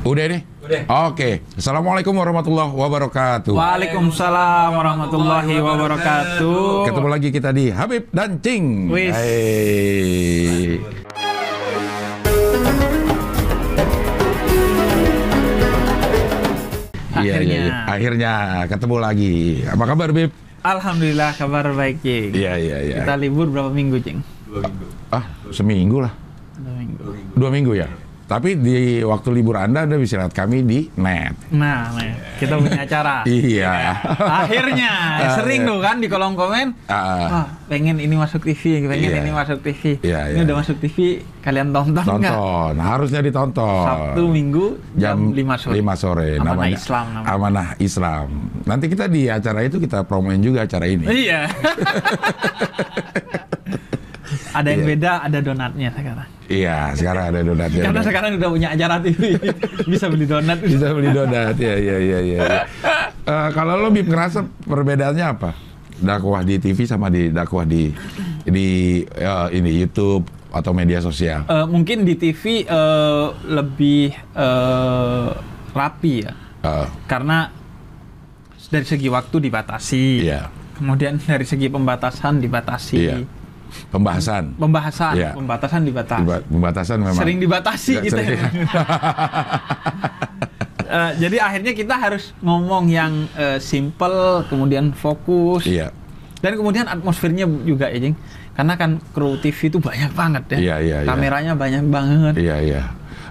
Udah nih? Udah. Oke. Assalamualaikum warahmatullahi wabarakatuh. Waalaikumsalam warahmatullahi wabarakatuh. Ketemu lagi kita di Habib dan Cing. Wis. Hai. Iya, iya, iya. Akhirnya ketemu lagi. Apa kabar, Bib? Alhamdulillah kabar baik, Cing. Iya, iya, iya. Kita libur berapa minggu, Cing? Ah, seminggu lah. Dua minggu. Dua minggu ya. Tapi di waktu libur Anda, Anda bisa lihat kami di net. Nah, kita punya acara. Iya. Akhirnya, sering tuh kan di kolom komen. Wah, pengen ini masuk TV, pengen Iya. ini masuk TV. Iya, ini iya. udah masuk TV, kalian tonton nggak? tonton, harusnya ditonton. Sabtu, Minggu, jam, 5 sore. 5 sore. Amanah namanya Islam namanya. Amanah Islam. Nanti kita di acara itu kita promoin juga acara ini. Iya. ada yang Iya. beda, ada donatnya sekarang. Iya, sekarang ada donatnya. Karena sekarang udah punya acara TV, bisa beli donat. bisa beli donat. Ya, ya, ya, ya. Eh, kalau lo Bib ngerasa perbedaannya apa? Dakwah di TV sama di dakwah di di eh, ini YouTube atau media sosial. Eh, mungkin di TV eh, lebih eh, rapi ya, Eh, karena dari segi waktu dibatasi, Iya. kemudian dari segi pembatasan dibatasi, Iya. Pembahasan. pembahasan, Iya. pembatasan dibatasi, Diba- Pembatasan memang. sering dibatasi gitu. sering. Eh, jadi akhirnya kita harus ngomong yang eh, simple, kemudian fokus, Iya. dan kemudian atmosfernya juga ya, Jing. Karena kan kru TV itu banyak banget ya, Iya, iya, iya. kameranya banyak banget, Iya, iya.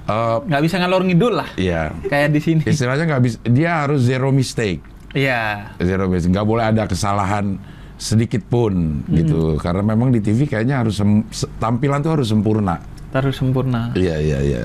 Eh, nggak bisa ngalor ngidul lah, iya. kayak di sini. Istilahnya nggak bisa. Dia harus zero mistake. Iya. Zero mistake. Nggak boleh ada kesalahan sedikit pun gitu. Karena memang di TV kayaknya harus tampilan tuh harus sempurna. Harus sempurna. Iya, iya, iya.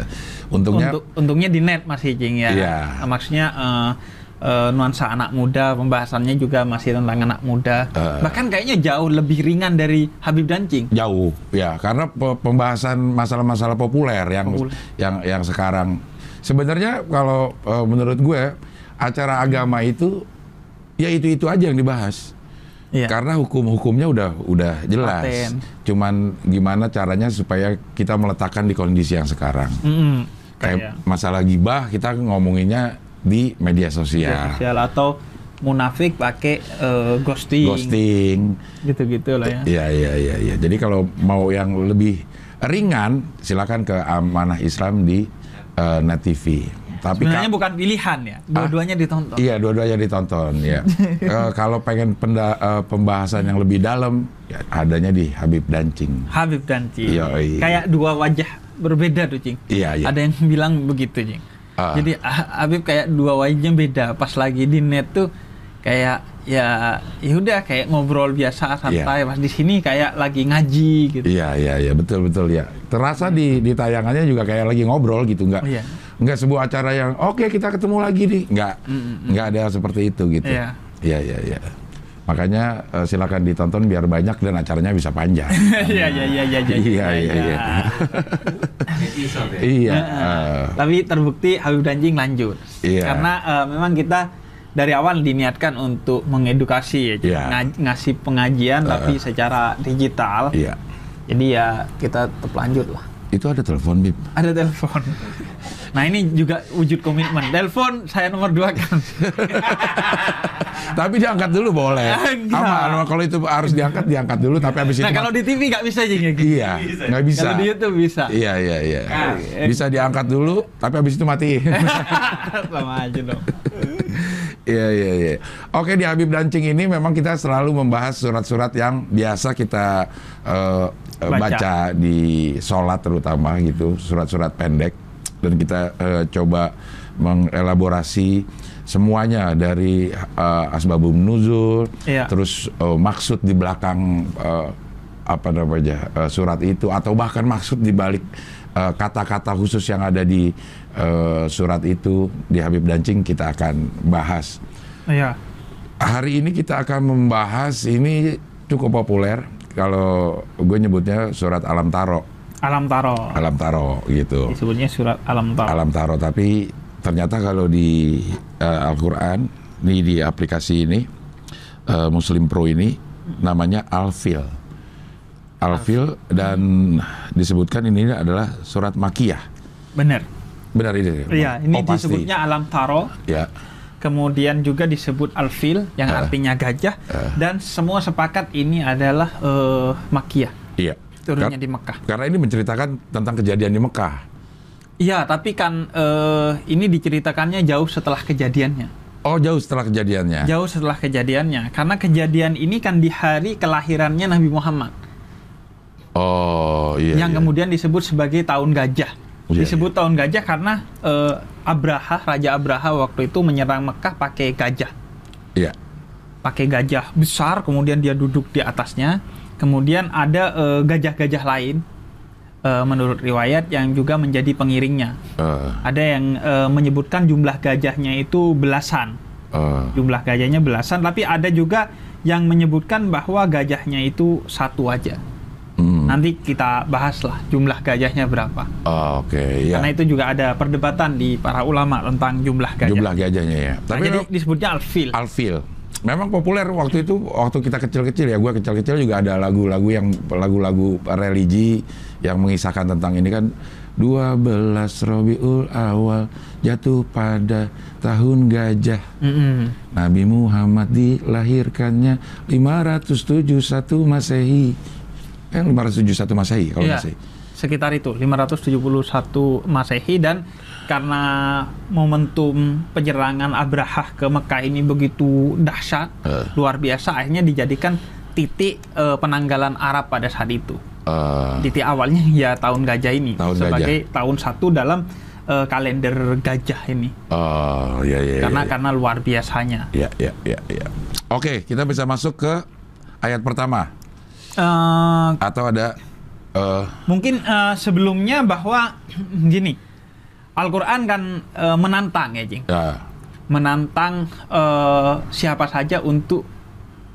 Untungnya Untuk untungnya di net masih Jing ya. Iya. Eh, Maksudnya eh, eh, nuansa anak muda, pembahasannya juga masih tentang anak muda. Eh. Bahkan kayaknya jauh lebih ringan dari Habib dan Cing. jauh ya karena pe- pembahasan masalah-masalah populer yang Populer. yang yang sekarang sebenarnya kalau eh, menurut gue acara agama itu ya itu itu aja yang dibahas Iya. karena hukum-hukumnya udah udah jelas Paten. cuman gimana caranya supaya kita meletakkan di kondisi yang sekarang Mm-mm. kayak Kayak masalah gibah kita ngomonginnya di media media sosial sosial atau munafik pakai eh, ghosting, ghosting gitu-gitu lah ya. Iya iya iya iya. Jadi kalau mau yang lebih ringan silakan ke Amanah Islam di eh, Net TV. Tapi Sebenarnya ka- bukan pilihan ya, dua-duanya ditonton. Iya dua-duanya ditonton ya. Eh, kalau pengen penda- eh, pembahasan yang lebih dalam ya adanya di Habib Dancing. Habib dan Cing. Yoi. Kayak dua wajah berbeda tuh Cing. Iya iya. Ada yang bilang begitu, Jing. Ah. Jadi ah, Habib kayak dua wajahnya beda. Pas lagi di net tuh kayak ya ya udah kayak ngobrol biasa santai. Pas di sini kayak lagi ngaji gitu. Iya iya iya betul betul ya. Terasa di di tayangannya juga kayak lagi ngobrol gitu nggak Iya. Nggak sebuah acara yang oke kita ketemu lagi nih nggak nggak ada seperti itu gitu. Iya. Iya iya iya. Makanya eh, silakan ditonton biar banyak dan acaranya bisa panjang. Iya iya iya iya iya. Iya, iya, iya. iya. eh, Tapi terbukti Habib dan Jing lanjut. Iya. Karena eh, memang kita dari awal diniatkan untuk mengedukasi ya. Iya. Nga- ngasih pengajian tapi secara digital. iya. Jadi ya kita tetap lanjut lah. Itu ada telepon bib. Ada telepon. Nah ini juga wujud komitmen. Telepon saya nomor dua kan. Tapi diangkat dulu boleh. Enggak. Aman. Kalau itu harus diangkat diangkat dulu. Tapi habis itu Nah kalau di TV nggak bisa gitu. iya nggak bisa. Kalau di YouTube bisa. Iya iya iya. Bisa diangkat dulu. Tapi habis itu mati. Sama aja dong. Iya iya iya. Oke di Habib Dancing ini memang kita selalu membahas surat-surat yang biasa kita eh, Baca. baca. di sholat terutama gitu, surat-surat pendek dan kita eh, coba mengelaborasi semuanya dari eh, asbabun nuzul, Iya. terus eh, maksud di belakang eh, apa namanya eh, surat itu atau bahkan maksud di balik kata-kata khusus yang ada di eh, surat itu di Habib Dancing kita akan bahas. Iya. Hari ini kita akan membahas ini cukup populer kalau gue nyebutnya surat Alam Taro, Alam Taro. Alam Taro gitu. Disebutnya surat Alam Taro. Alam Taro tapi ternyata kalau di eh, Al-Qur'an ini di aplikasi ini eh, Muslim Pro ini namanya Al-Fil. Al-Fil dan disebutkan ini adalah surat Makiyah. Bener. Benar ini. Iya, ini oh, pasti. disebutnya alam taro. Ya. Kemudian juga disebut alfil yang Ah. artinya gajah Ah. dan semua sepakat ini adalah eh, makiyah, Iya. Turunnya Kar- di Mekah. Karena ini menceritakan tentang kejadian di Mekah. Iya, tapi kan eh, ini diceritakannya jauh setelah kejadiannya. Oh, jauh setelah kejadiannya. Jauh setelah kejadiannya. Karena kejadian ini kan di hari kelahirannya Nabi Muhammad. Oh, iya. yang iya. kemudian disebut sebagai tahun gajah. Iya, disebut tahun gajah karena eh, Abraha, Raja Abraha waktu itu menyerang Mekah pakai gajah. Iya. Pakai gajah besar, kemudian dia duduk di atasnya. Kemudian ada eh, gajah-gajah lain eh, menurut riwayat yang juga menjadi pengiringnya. Eh, Ada yang eh, menyebutkan jumlah gajahnya itu belasan. eh, Jumlah gajahnya belasan, tapi ada juga yang menyebutkan bahwa gajahnya itu satu aja. hmm. Nanti kita bahaslah jumlah gajahnya berapa. Oh, Oke, ya. Karena itu juga ada perdebatan di para ulama tentang jumlah gajah. Jumlah gajahnya ya. Nah, Tapi jadi lo- disebutnya alfil. Alfil. Memang populer waktu itu waktu kita kecil-kecil ya. Gua kecil-kecil juga ada lagu-lagu yang lagu-lagu religi yang mengisahkan tentang ini kan 12 Rabiul Awal jatuh pada tahun gajah. Mm-mm. Nabi Muhammad dilahirkannya 571 Masehi. Kan 571 Masehi kalau Iya, Masehi. sekitar itu 571 Masehi dan karena momentum penyerangan Abraha ke Mekah ini begitu dahsyat, Eh. luar biasa akhirnya dijadikan titik eh, penanggalan Arab pada saat itu. Eh, Titik awalnya ya tahun gajah ini Tahun sebagai tahun satu dalam eh, kalender gajah ini. oh, ya ya. karena ya, karena luar biasanya. ya, ya, ya, ya. Oke, kita bisa masuk ke ayat pertama Eh, atau ada eh, Mungkin eh, sebelumnya bahwa gini, Al-Quran kan eh, menantang ya, Jing. ya, Menantang eh, siapa saja untuk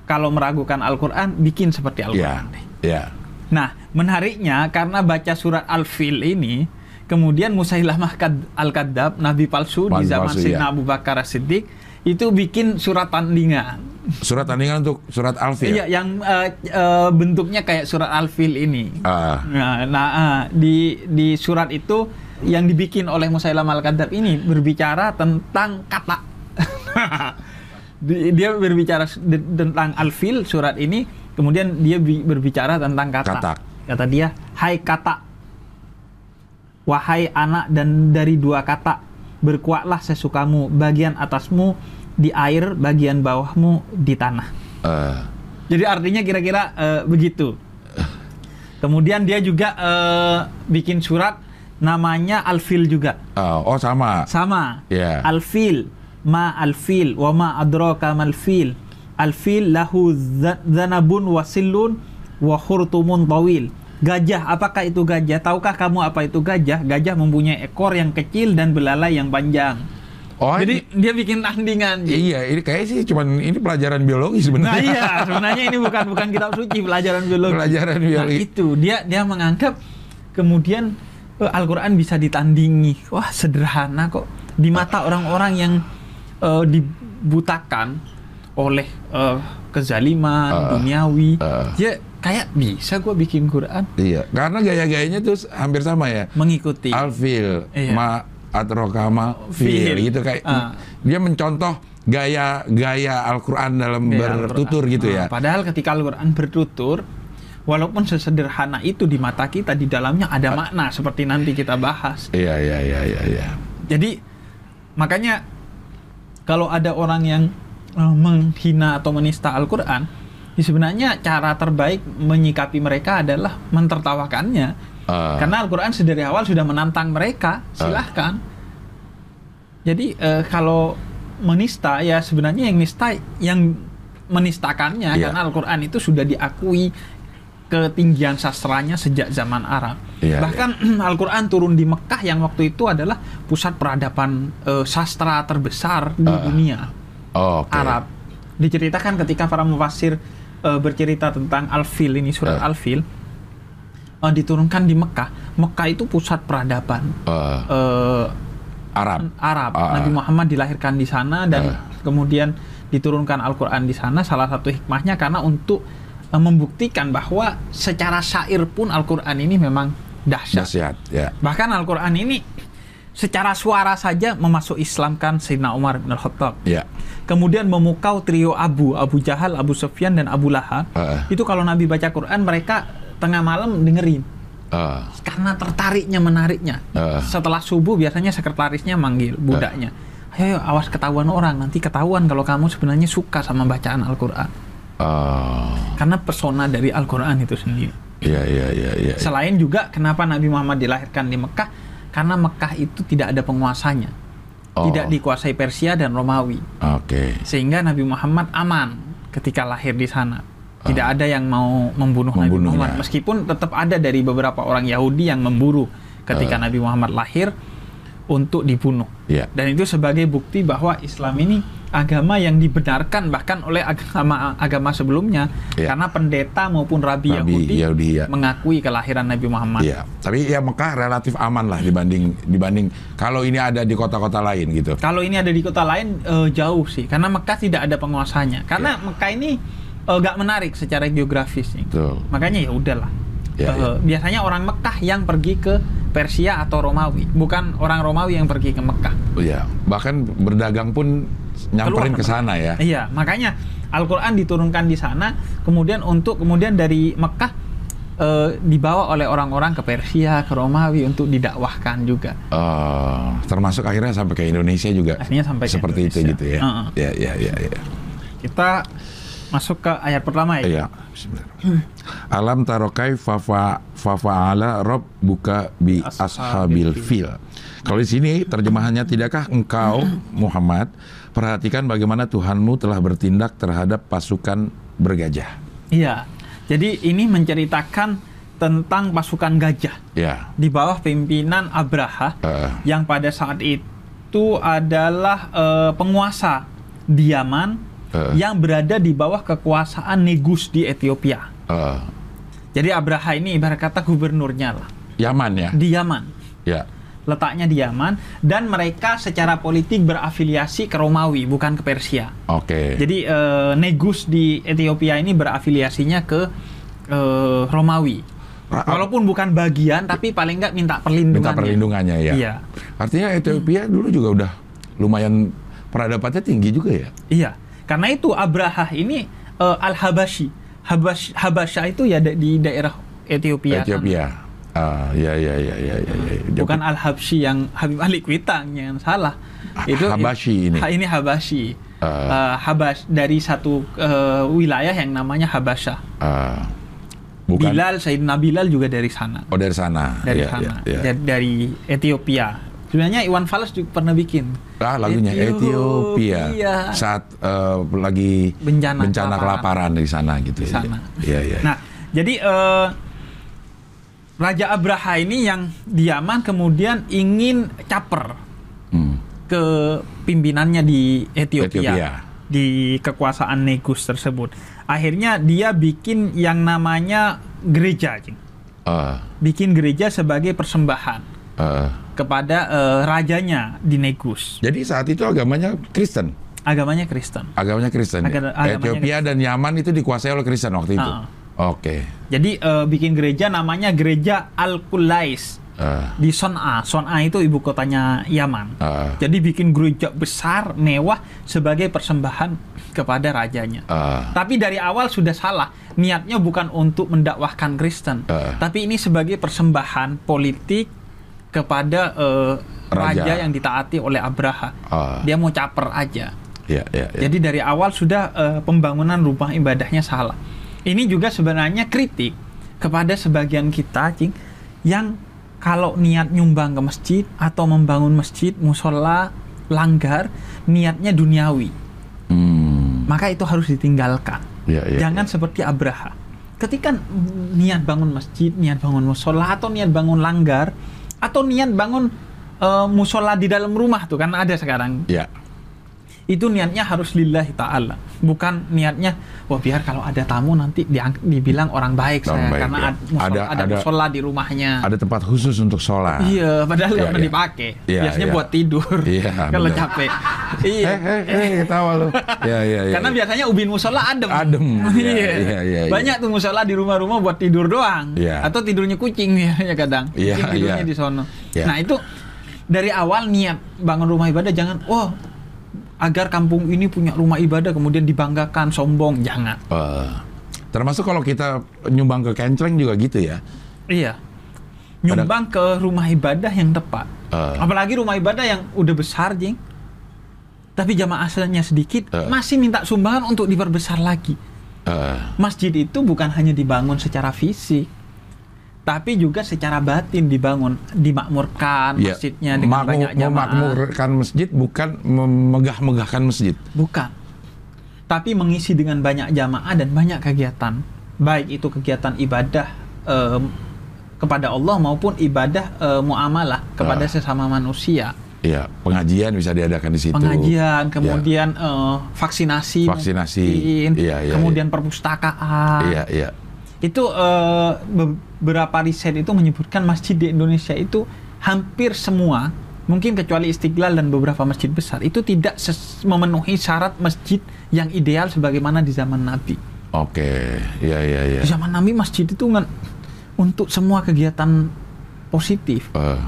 kalau meragukan Al-Quran bikin seperti ya, Al-Quran. deh. ya. Nah, menariknya karena baca surat Al-Fil ini, kemudian Musailamah Kad- Al-Kadzab, nabi palsu di zaman palsu, Sayyidina iya. Abu Bakar As-Siddiq itu bikin surat tandingan. Surat tandingan untuk surat Alfil. Iya, yang eh, eh, bentuknya kayak surat Al-Fil ini. Ah, Nah, nah, ah, di di surat itu yang dibikin oleh Musailamah al-Kadzab ini berbicara tentang kata. Di- dia berbicara tentang al-fil surat ini, kemudian dia bi- berbicara tentang kata. Kata. Kata dia, "Hai kata, wahai anak dan dari dua kata, berkuatlah sesukamu, bagian atasmu di air, bagian bawahmu di tanah." eh, Jadi artinya kira-kira eh, begitu. Kemudian dia juga eh, bikin surat namanya Al-Fil juga. oh, oh, sama. Sama. Ya. Al-Fil, ma Al-Fil wa ma adraka mal fil. Al-Fil lahu za- zanabun wasilun wa khurtumun tawil. Gajah, apakah itu gajah? Tahukah kamu apa itu gajah? Gajah mempunyai ekor yang kecil dan belalai yang panjang. Oh, Jadi dia bikin tandingan. ini, iya, ini kayak sih cuman ini pelajaran biologi Nah sebenarnya. iya, sebenarnya ini bukan bukan kitab suci pelajaran biologi. Pelajaran Nah, biologi. itu dia dia menganggap kemudian Al-Qur'an bisa ditandingi. Wah, sederhana kok di mata orang-orang yang eh, dibutakan oleh eh, kezaliman Ah, duniawi. ah. ya kayak bisa gua bikin Quran Iya, karena gaya-gayanya tuh hampir sama ya. mengikuti. Alfil, Iya. ma atrokama Fil. gitu kayak Ah. dia mencontoh gaya gaya Al-Qur'an dalam Gaya bertutur Al-Quran. gitu Nah, ya. Padahal ketika Al-Quran bertutur, walaupun sesederhana itu di mata kita, di dalamnya ada makna seperti nanti kita bahas. Iya, iya, iya, iya, iya. Jadi makanya kalau ada orang yang eh, menghina atau menista Al-Quran, ya sebenarnya cara terbaik menyikapi mereka adalah mentertawakannya. Ah. Karena Al-Quran sedari awal sudah menantang mereka, silahkan. Jadi eh, kalau menista ya sebenarnya yang nista yang menistakannya Iya. karena Al-Quran itu sudah diakui ketinggian sastranya sejak zaman Arab. Iya, Bahkan Al-Quran turun di Mekah yang waktu itu adalah pusat peradaban eh, sastra terbesar di Ah. dunia Oh, Oke. Arab. Diceritakan ketika para mufasir eh, bercerita tentang Al-Fil ini surat Ah. Al-Fil eh, diturunkan di Mekah. Mekah itu pusat peradaban Eh, eh, Arab. Arab. Nabi Muhammad dilahirkan di sana dan Ah. kemudian diturunkan Al-Qur'an di sana salah satu hikmahnya karena untuk membuktikan bahwa secara syair pun Al-Qur'an ini memang dahsyat. Dahsyat, ya. Bahkan Al-Qur'an ini secara suara saja memasuk Islamkan Sayyidina Umar bin Khattab. Ya. Kemudian memukau trio Abu, Abu Jahal, Abu Sufyan dan Abu Lahab. Heeh. Itu kalau Nabi baca Quran mereka tengah malam dengerin Eh, karena tertariknya menariknya. Heeh. Setelah subuh biasanya sekretarisnya manggil budaknya. Ayo, ayo, awas ketahuan orang, nanti ketahuan kalau kamu sebenarnya suka sama bacaan Al-Qur'an. Karena persona dari Al-Qur'an itu sendiri. Iya, iya, iya, iya. Selain juga kenapa Nabi Muhammad dilahirkan di Mekah? Karena Mekah itu tidak ada penguasanya. Oh. Tidak dikuasai Persia dan Romawi. Oke. Sehingga Nabi Muhammad aman ketika lahir di sana. Tidak ada yang mau membunuh Nabi. Muhammad. Meskipun tetap ada dari beberapa orang Yahudi yang memburu ketika Ah. Nabi Muhammad lahir untuk dibunuh. Iya. Dan itu sebagai bukti bahwa Islam ini agama yang dibenarkan bahkan oleh agama agama sebelumnya Iya. karena pendeta maupun rabi, Rabi Yahudi, Yahudi, ya. mengakui kelahiran Nabi Muhammad. Iya. Tapi ya Mekah relatif aman lah dibanding dibanding kalau ini ada di kota-kota lain gitu. Kalau ini ada di kota lain eh, jauh sih, karena Mekah tidak ada penguasanya. Karena Iya. Mekah ini eh, nggak menarik secara geografis. Betul. Makanya ya udahlah. Iya, Eh, iya. Biasanya orang Mekah yang pergi ke Persia atau Romawi, bukan orang Romawi yang pergi ke Mekah. Iya. Bahkan berdagang pun nyamperin ke sana ya. Iya, makanya Al-Quran diturunkan di sana, kemudian untuk kemudian dari Mekah eh, dibawa oleh orang-orang ke Persia, ke Romawi untuk didakwahkan juga. Eh, termasuk akhirnya sampai ke Indonesia juga. Akhirnya sampai ke seperti itu Indonesia. gitu ya. Heeh. Iya, iya, iya, iya. Kita masuk ke ayat pertama ya. Iya. Alam tarokai fafa fafaala rob buka bi ashabil fil. Kalau di sini terjemahannya tidakkah engkau Muhammad perhatikan bagaimana Tuhanmu telah bertindak terhadap pasukan bergajah. Iya. Jadi ini menceritakan tentang pasukan gajah Ya. di bawah pimpinan Abraha Eh, yang pada saat itu adalah eh, penguasa di Eh. yang berada di bawah kekuasaan Negus di Ethiopia. eh, Jadi Abraha ini ibarat kata gubernurnya lah Yaman ya. di Yaman. Ya. Letaknya di Yaman dan mereka secara politik berafiliasi ke Romawi bukan ke Persia. Oke. Jadi eh, Negus di Ethiopia ini berafiliasinya ke eh, Romawi. Walaupun bukan bagian tapi paling nggak minta perlindungan. minta perlindungannya ya. Iya. Artinya Ethiopia dulu juga udah lumayan peradabannya tinggi juga ya. Iya. Karena itu Abraha ini eh, Al-Habashi. Habas Habasya itu ya da- di daerah Ethiopia. sana. Ethiopia. Ah, ya ya ya ya ya. ya. Bukan Al-Habsyi yang Habib Ali Kuitang yang salah. Ha- Habashi ini. Ini Habashi. Ah. Eh, Habas dari satu eh, wilayah yang namanya Habasya. ah, bukan. Bilal Sayyidina Bilal juga dari sana. Oh dari sana. Dari Ya, sana. ya, ya. Dari, dari Ethiopia. Sebenarnya Iwan Fals juga pernah bikin. Ah, lagunya Ethiopia. Ethiopia. Saat eh, lagi Bencana kelaparan. kelaparan. di sana gitu. Di ya. sana. Iya iya. Nah, jadi eh, Raja Abraha ini yang di Yaman kemudian ingin caper Hmm. ke pimpinannya di Ethiopia, Ethiopia. di kekuasaan Negus tersebut. Akhirnya dia bikin yang namanya gereja, Cing. Eh, bikin gereja sebagai persembahan eh. Kepada eh, rajanya di Negus. Jadi saat itu agamanya Kristen. Agamanya Kristen. Agamanya Kristen. ya? Aga- agamanya Ethiopia dan Yaman itu dikuasai oleh Kristen waktu itu. Ah. Oke. Jadi eh, bikin gereja namanya gereja Al-Qulais Eh, di Son'a. Son'a itu ibu kotanya Yaman. eh, Jadi bikin gereja besar, mewah sebagai persembahan kepada rajanya. eh. Tapi dari awal sudah salah. Niatnya bukan untuk mendakwahkan Kristen, Eh. tapi ini sebagai persembahan politik kepada eh, raja. Raja. yang ditaati oleh Abraha. Ah. Dia mau caper aja. Ya, ya, ya. Jadi dari awal sudah eh, pembangunan rumah ibadahnya salah. Ini juga sebenarnya kritik kepada sebagian kita, Cing, yang kalau niat nyumbang ke masjid atau membangun masjid, musola, langgar, niatnya duniawi. Hmm. Maka itu harus ditinggalkan. Ya, ya, Jangan ya. seperti Abraha. Ketika niat bangun masjid, niat bangun musola atau niat bangun langgar atau niat bangun eh, musola di dalam rumah tuh kan ada sekarang Ya. Itu niatnya harus lillahi ta'ala bukan niatnya wah biar kalau ada tamu nanti diang- dibilang orang baik Orang saya baik, karena ya. ad- musola- Ada- ada, ada- musola di rumahnya Ada tempat khusus untuk sholat. iya padahal pernah iya. dipakai Iya, biasanya iya. buat tidur Iya, kalau capek iya Eh, eh, eh, ketawa lu. Ya, ya, ya. karena biasanya ubin musola adem Adem, iya, Iya. iya, iya, iya. banyak tuh musola di rumah-rumah buat tidur doang Iya. atau tidurnya kucing ya kadang Iya, kucing tidurnya iya. di sono Iya. nah itu dari awal niat bangun rumah ibadah jangan oh agar kampung ini punya rumah ibadah kemudian dibanggakan sombong. Jangan. Eh, termasuk kalau kita nyumbang ke kencleng juga gitu ya. iya. Nyumbang ke rumah ibadah yang tepat. Eh. apalagi rumah ibadah yang udah besar jing. Tapi jamaah asalnya sedikit Eh. masih minta sumbangan untuk diperbesar lagi. Eh, masjid itu bukan hanya dibangun secara fisik tapi juga secara batin dibangun dimakmurkan ya, masjidnya dengan makmu- banyak jamaah memakmurkan masjid bukan memegah-megahkan masjid. Bukan. Tapi mengisi dengan banyak jamaah dan banyak kegiatan. Baik itu kegiatan ibadah em, kepada Allah maupun ibadah eh, muamalah kepada Ah. sesama manusia. Ya, pengajian bisa diadakan di situ. Pengajian, kemudian eh, vaksinasi, Vaksinasi. mungkin, Iya, iya, kemudian perpustakaan. Iya, iya. Itu eh, beberapa riset itu menyebutkan masjid di Indonesia itu hampir semua, mungkin kecuali Istiqlal dan beberapa masjid besar, itu tidak memenuhi syarat masjid yang ideal sebagaimana di zaman Nabi. Oke, iya, iya, iya. Di zaman Nabi masjid itu kan untuk semua kegiatan positif. Eh,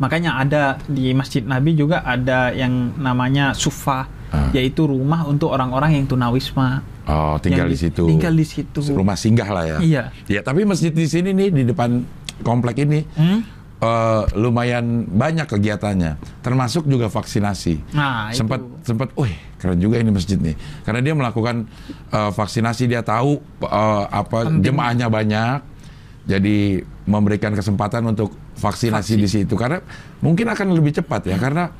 Makanya ada di Masjid Nabi juga ada yang namanya sufa, Ah. yaitu rumah untuk orang-orang yang tunawisma. Oh, tinggal di Yang situ. Tinggal di situ. Rumah singgah lah ya. Iya. Ya, tapi masjid di sini nih di depan komplek ini Hmm? eh, lumayan banyak kegiatannya, termasuk juga vaksinasi. Nah, itu. sempat sempat, wih keren juga ini masjid nih, karena dia melakukan eh, vaksinasi dia tahu eh, apa Penting. jemaahnya banyak, jadi memberikan kesempatan untuk vaksinasi Vaksin. di situ karena mungkin akan lebih cepat ya karena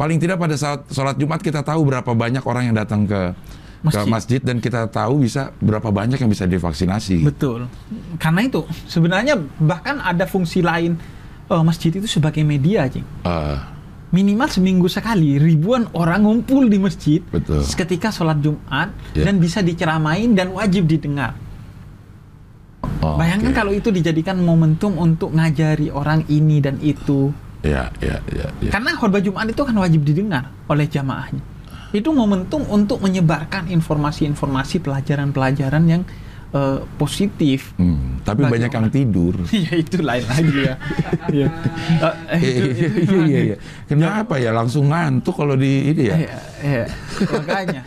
paling tidak pada saat sholat Jumat kita tahu berapa banyak orang yang datang ke ke Masjid. masjid dan kita tahu bisa berapa banyak yang bisa divaksinasi. Betul. Karena itu sebenarnya bahkan ada fungsi lain eh, masjid itu sebagai media, Cing. Eh, Minimal seminggu sekali ribuan orang ngumpul di masjid Betul. ketika sholat Jumat Ya. dan bisa diceramain dan wajib didengar. oh, Bayangkan oke. kalau itu dijadikan momentum untuk ngajari orang ini dan itu. Ya, ya, ya, ya. Karena khutbah Jumat itu kan wajib didengar oleh jamaahnya. Itu momentum untuk menyebarkan informasi-informasi pelajaran-pelajaran yang eh, positif. Hmm, tapi banyak yang tidur. ya itu lain lagi ya. Iya. Eh, itu- Iya, iya, iya, iya. Kenapa ya langsung ngantuk kalau di ini ya? Iya, iya. Makanya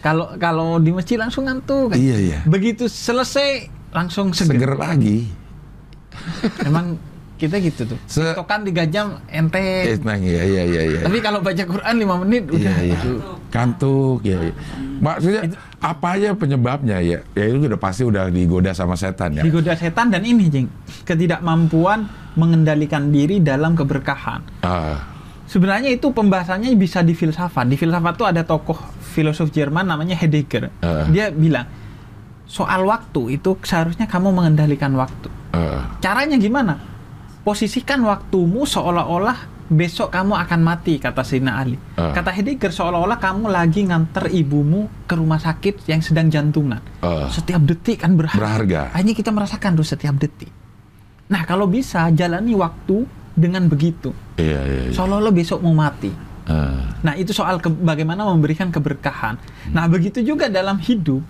kalau kalau di masjid langsung ngantuk. kan. Iya, iya. Begitu selesai langsung seger. Seger lagi. Emang kita gitu tuh. Se- Tokan tiga jam ente. Eh, nah, iya, iya, iya, iya. Tapi kalau baca Quran 5 menit udah Iya, iya. itu. Kantuk, ya. iya. Maksudnya apa aja penyebabnya ya? Ya itu udah pasti udah digoda sama setan ya. Digoda setan dan ini, Jing. Ketidakmampuan mengendalikan diri dalam keberkahan. Ah, Sebenarnya itu pembahasannya bisa di filsafat. Di filsafat tuh ada tokoh filosof Jerman namanya Heidegger. Eh. Dia bilang soal waktu itu seharusnya kamu mengendalikan waktu. eh, Caranya gimana? Posisikan waktumu seolah-olah besok kamu akan mati kata Sina Ali. Eh. Kata Heidegger seolah-olah kamu lagi nganter ibumu ke rumah sakit yang sedang jantungan. eh. Setiap detik kan berharga. Berharga. Hanya kita merasakan tuh setiap detik. Nah kalau bisa jalani waktu dengan begitu. Iya, iya, iya. Seolah-olah besok mau mati. Eh, Nah itu soal ke- bagaimana memberikan keberkahan. Nah begitu juga dalam hidup.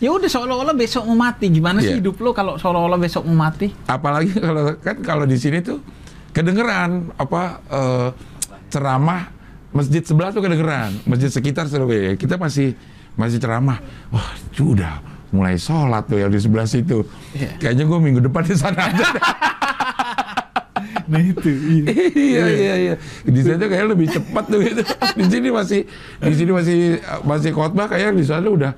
Ya udah seolah-olah besok mau mati. Gimana sih Iya. hidup lo kalau seolah-olah besok mau mati? apalagi kalau kan kalau di sini tuh kedengeran apa eh, ceramah masjid sebelah tuh kedengeran masjid sekitar Surabaya kita masih masih ceramah wah itu udah mulai sholat tuh yang di sebelah situ Iya. kayaknya gue minggu depan di sana aja Nah itu. iya iya iya di sana kayak lebih cepat tuh gitu di sini masih di sini masih masih khotbah kayak di sana udah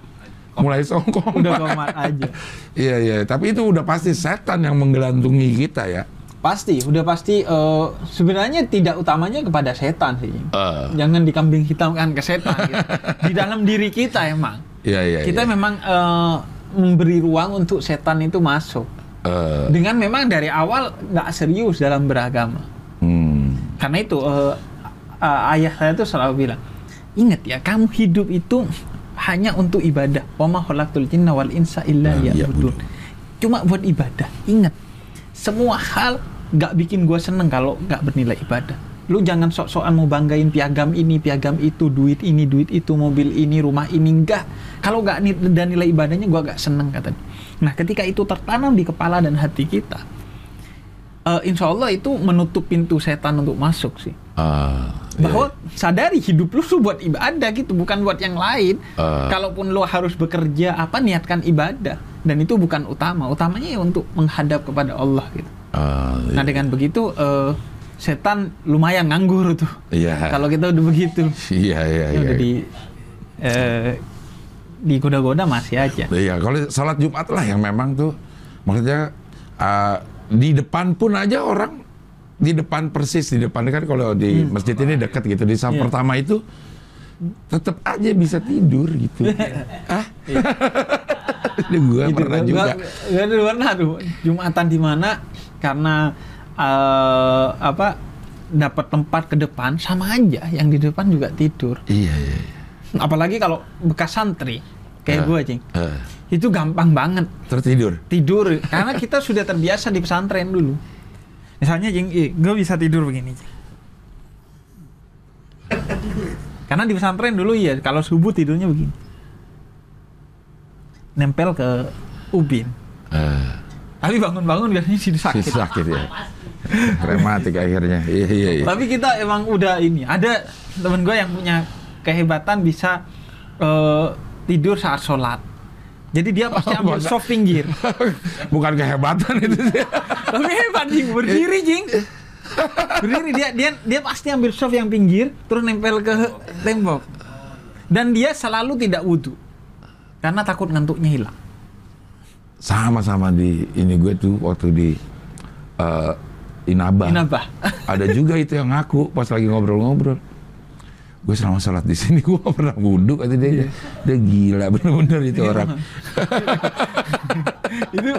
mulai songkong Udah komat aja. iya iya tapi itu udah pasti setan yang menggelantungi kita ya Pasti, udah pasti. eh, sebenarnya tidak utamanya kepada setan sih. Eh. Jangan dikambing hitamkan ke setan. gitu. Di dalam diri kita emang. iya iya kita iya. memang eh, memberi ruang untuk setan itu masuk. Eh, Dengan memang dari awal nggak serius dalam beragama. hmm. Karena itu eh, eh, ayah saya tuh selalu bilang, ingat ya kamu hidup itu hanya untuk ibadah. Wa ma khalaqtul jinna wal insa illa Nah, liya'budun. Cuma buat ibadah. Ingat, semua hal nggak bikin gua seneng kalau nggak bernilai ibadah. Lu jangan sok-sokan mau banggain piagam ini, piagam itu, duit ini, duit itu, mobil ini, rumah ini. Enggak. Kalau ni- ada nilai ibadahnya, gua nggak seneng katanya. Nah, ketika itu tertanam di kepala dan hati kita, eh, insya Allah itu menutup pintu setan untuk masuk sih. Ah, Bahwa sadari hidup lu tuh buat ibadah gitu, bukan buat yang lain. Ah. Kalaupun lu harus bekerja, apa niatkan ibadah. Dan itu bukan utama. Utamanya ya untuk menghadap kepada Allah gitu. Ah, Nah dengan begitu eh, setan lumayan nganggur tuh. Iya. Kalau kita udah begitu, Iya, iya, ya iya. udah di eh, digoda-goda masih aja. Iya, kalau salat Jumat lah yang memang tuh maksudnya uh, di depan pun aja orang di depan persis di depan kan kalau di masjid ini dekat gitu di saat Iya. pertama itu tetap aja bisa tidur gitu. ah? Ini gua Gitu, pernah gua- juga. gua- gua pernah tuh Jumatan di mana karena eh, apa dapat tempat ke depan sama aja yang di depan juga tidur. Iya, iya. iya. Apalagi kalau bekas santri kayak Eh. gue cing Eh, itu gampang banget tertidur. tidur karena kita sudah terbiasa di pesantren dulu. Misalnya jing, gue bisa tidur begini. Karena di pesantren dulu ya kalau subuh tidurnya begini. Nempel ke ubin. Eh, Tapi bangun-bangun biasanya sih sakit. sakit ya. Rematik akhirnya. Iya, iya, iya. Tapi kita emang udah ini. Ada temen gue yang punya kehebatan bisa eh, tidur saat sholat. Jadi dia pasti ambil soft pinggir. Bukan kehebatan itu sih. Tapi hebat jing berdiri jing. Berdiri dia dia dia pasti ambil soft yang pinggir terus nempel ke tembok. Dan dia selalu tidak wudhu karena takut ngantuknya hilang. Sama-sama di ini gue tuh waktu di eh, Inaba. Inabah. Ada juga itu yang ngaku pas lagi ngobrol-ngobrol. Gue selama sholat di sini gue gak pernah wudhu kata dia. Dia gila bener-bener itu orang. itu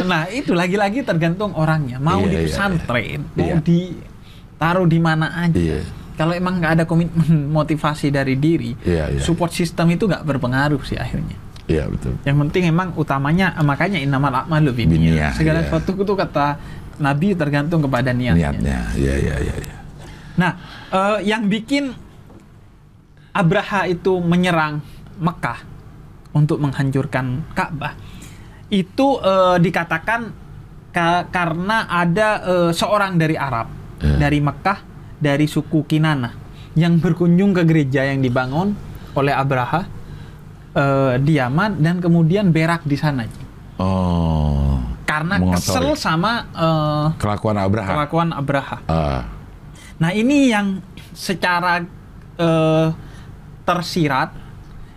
nah itu lagi-lagi tergantung orangnya mau Iya, di iya, pesantren iya. mau Iya. ditaruh di mana aja Iya. kalau emang nggak ada komitmen motivasi dari diri Iya, iya. support system itu nggak berpengaruh sih akhirnya Iya betul. yang penting emang utamanya eh, makanya a'malu Binniyah, binniyah segala iya. sesuatu itu kata Nabi tergantung kepada niatnya, Niatnya. Iya iya iya. iya. nah eh, yang bikin Abraha itu menyerang Mekah untuk menghancurkan Ka'bah itu eh, dikatakan ka- karena ada eh, seorang dari Arab Ya. dari Mekah dari suku Kinana yang berkunjung ke gereja yang dibangun oleh Abraha eh, di Yaman dan kemudian berak di sana Oh. karena Mengotori. kesel sama eh, Kelakuan Abraham. kelakuan Abraha. Ah. Nah ini yang secara eh, tersirat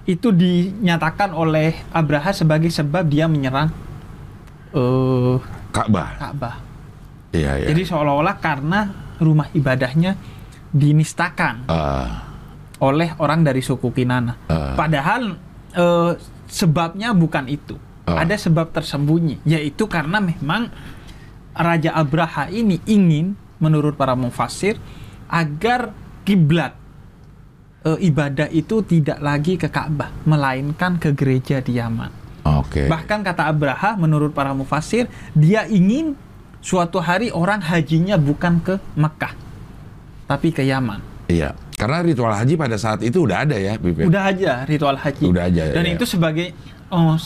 itu dinyatakan oleh Abraha sebagai sebab dia menyerang eh, Ka'bah. Ka'bah. Iya iya. Jadi seolah-olah karena rumah ibadahnya dinistakan Ah. oleh orang dari suku Kinana. Ah. Padahal eh, sebabnya bukan itu. Ah. Ada sebab tersembunyi, yaitu karena memang Raja Abraha ini ingin menurut para mufassir agar kiblat eh, ibadah itu tidak lagi ke Ka'bah, melainkan ke gereja di Yaman. Oke. Bahkan kata Abraha menurut para mufasir, dia ingin suatu hari orang hajinya bukan ke Mekah, tapi ke Yaman. Iya. Karena ritual haji pada saat itu udah ada ya, Pipin. Udah aja ritual haji. Udah aja, Dan ya. itu sebagai oh,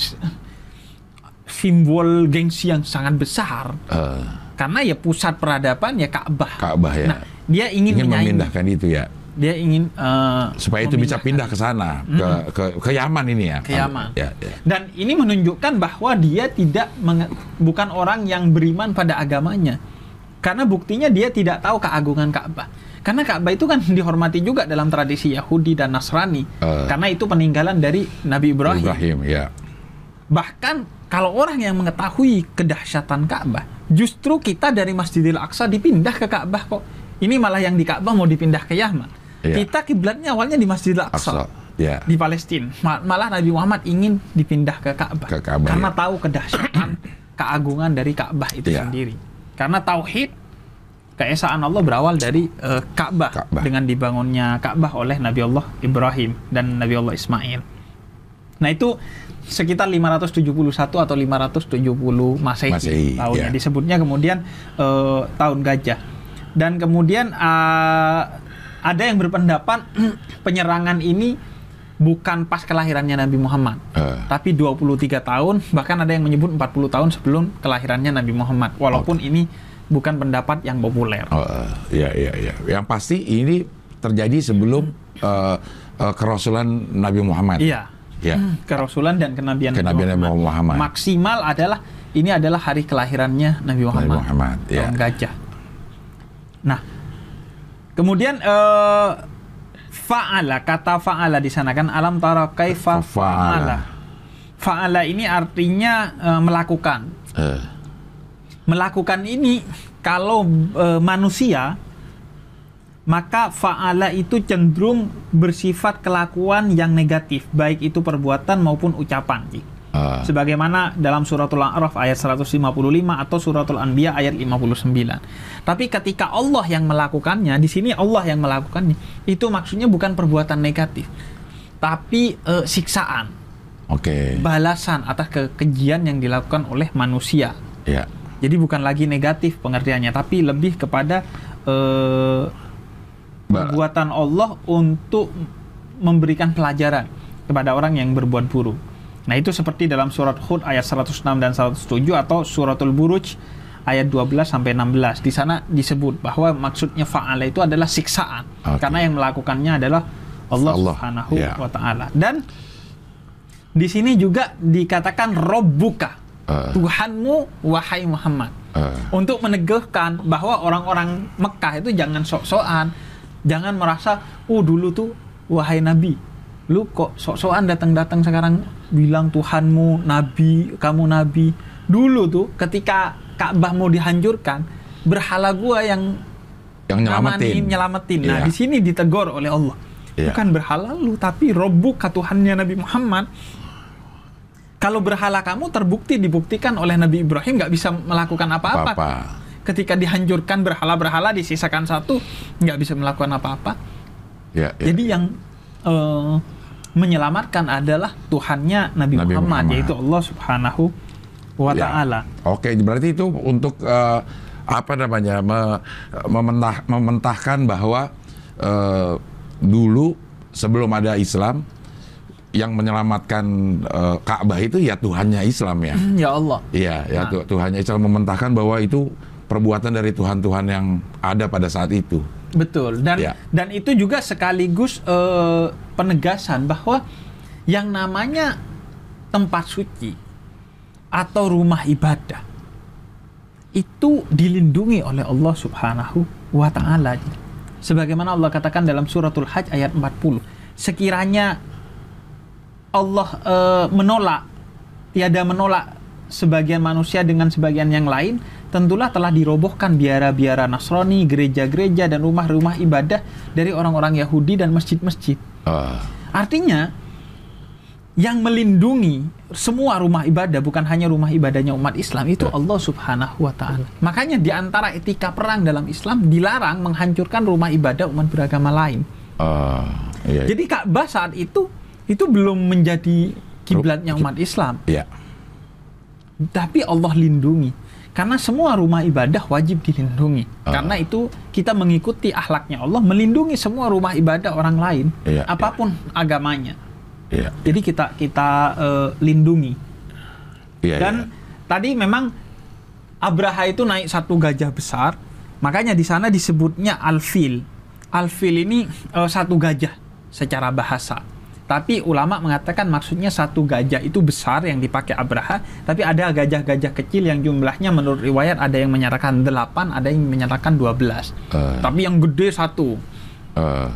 simbol gengsi yang sangat besar. Eh, Karena ya pusat peradaban ya Ka'bah. Ka'bah ya. Nah, dia ingin, ingin memindahkan itu ya. Dia ingin eh, Supaya itu bisa pindah ke sana, ke, ke ke Yaman ini ya. Ke Yaman. Ya, ya. Dan ini menunjukkan bahwa dia tidak bukan orang yang beriman pada agamanya. Karena buktinya dia tidak tahu keagungan Ka'bah. Karena Ka'bah itu kan dihormati juga dalam tradisi Yahudi dan Nasrani. Eh. Karena itu peninggalan dari Nabi Ibrahim. Ibrahim ya. Bahkan kalau orang yang mengetahui kedahsyatan Ka'bah, justru kita dari Masjidil Aqsa dipindah ke Ka'bah kok. Ini malah yang di Ka'bah mau dipindah ke Yaman. Iya. Kita kiblatnya awalnya di Masjidil Aqsa Aqsa. Ya. di Palestina. Ma- Malah Nabi Muhammad ingin dipindah ke Ka'bah. Ke Ka'bah, karena ya. tahu kedahsyatan keagungan dari Ka'bah itu Ya. sendiri. Karena tauhid keesaan Allah berawal dari eh, Ka'bah Ka'bah. dengan dibangunnya Ka'bah oleh Nabi Allah Ibrahim dan Nabi Allah Ismail. Nah, itu sekitar 571 atau 570 Masehi, Masehi, tahunnya. ya. Disebutnya kemudian eh, tahun gajah. Dan kemudian eh, ada yang berpendapat penyerangan ini bukan pas kelahirannya Nabi Muhammad, Eh. tapi 23 tahun, bahkan ada yang menyebut 40 tahun sebelum kelahirannya Nabi Muhammad. Walaupun ini bukan pendapat yang populer. Oh, iya iya iya. Yang pasti ini terjadi sebelum uh, uh, kerasulan Nabi Muhammad. Iya. Ya. Kerasulan dan kenabian, Kenabian Nabi Muhammad. Maksimal adalah ini adalah hari kelahirannya Nabi Muhammad. Nabi Muhammad, ya. Tahun gajah. Nah, kemudian eh, fa'ala kata fa'ala di sana kan alam tara kaifa Fa'ala. fa'ala. Ini artinya eh, melakukan. Eh, Melakukan ini kalau eh, manusia maka fa'ala itu cenderung bersifat kelakuan yang negatif, baik itu perbuatan maupun ucapan. Ji. Eh, Sebagaimana dalam suratul A'raf ayat 155 atau suratul Anbiya ayat 59. Tapi ketika Allah yang melakukannya, di sini Allah yang melakukannya, itu maksudnya bukan perbuatan negatif, tapi eh, siksaan, Oke. balasan atas kekejian yang dilakukan oleh manusia. Ya. Jadi bukan lagi negatif pengertiannya, tapi lebih kepada Ba- perbuatan Allah untuk memberikan pelajaran kepada orang yang berbuat buruk. Nah itu seperti dalam surat Hud ayat 106 dan 107 atau suratul Buruj ayat 12 sampai 16. Di sana disebut bahwa maksudnya fa'ala itu adalah siksaan. Oke. Karena yang melakukannya adalah Allah, Allah, Subhanahu ya. wa taala. Dan di sini juga dikatakan robbuka. Eh. Tuhanmu wahai Muhammad eh, untuk meneguhkan bahwa orang-orang Mekah itu jangan sok-sokan, jangan merasa, oh dulu tuh wahai Nabi, lu kok sok-sokan datang-datang sekarang bilang Tuhanmu Nabi, kamu Nabi. Dulu tuh ketika Ka'bah mau dihancurkan, berhala gua yang yang nyelamatin. nyelamatin. Nah Iya. di sini ditegur oleh Allah, Iya. bukan berhala lu, tapi Robbuk Tuhannya Nabi Muhammad. Kalau berhala kamu terbukti dibuktikan oleh Nabi Ibrahim nggak bisa melakukan apa-apa Apa? ketika dihancurkan berhala-berhala disisakan satu nggak bisa melakukan apa-apa Ya, ya. jadi yang eh, menyelamatkan adalah Tuhannya Nabi, Nabi Muhammad, Muhammad. yaitu Allah Subhanahu wa Ya. taala Oke, berarti itu untuk eh, apa namanya me- mementah, mementahkan bahwa eh, dulu sebelum ada Islam yang menyelamatkan eh, Ka'bah itu ya Tuhannya Islam ya. Hmm, ya Allah Iya, ya Nah. Tu- Tuhannya Islam mementahkan bahwa itu perbuatan dari Tuhan-Tuhan yang ada pada saat itu. Betul dan Ya. dan itu juga sekaligus eh, penegasan bahwa yang namanya tempat suci atau rumah ibadah itu dilindungi oleh Allah Subhanahu wa taala. Sebagaimana Allah katakan dalam suratul Hajj ayat 40, sekiranya Allah eh, menolak tiada menolak sebagian manusia dengan sebagian yang lain, tentulah telah dirobohkan biara-biara Nasrani, gereja-gereja dan rumah-rumah ibadah dari orang-orang Yahudi dan masjid-masjid. Eh, Artinya yang melindungi semua rumah ibadah bukan hanya rumah ibadahnya umat Islam itu Allah Subhanahu wa taala. Makanya di antara etika perang dalam Islam dilarang menghancurkan rumah ibadah umat beragama lain. eh, iya, Jadi Ka'bah saat itu itu belum menjadi kiblatnya umat Islam, iya. tapi Allah lindungi. Karena semua rumah ibadah wajib dilindungi. Ah. Karena itu kita mengikuti akhlaknya Allah melindungi semua rumah ibadah orang lain, Iya, apa pun agamanya. Iya, Jadi kita kita eh, lindungi. iya, Dan iya. tadi memang Abraha itu naik satu gajah besar, makanya di sana disebutnya alfil. Alfil ini eh, satu gajah secara bahasa. Tapi ulama mengatakan maksudnya satu gajah itu besar yang dipakai Abraha, tapi ada gajah-gajah kecil yang jumlahnya menurut riwayat ada yang menyatakan 8, ada yang menyatakan 12. Eh, Tapi yang gede satu eh,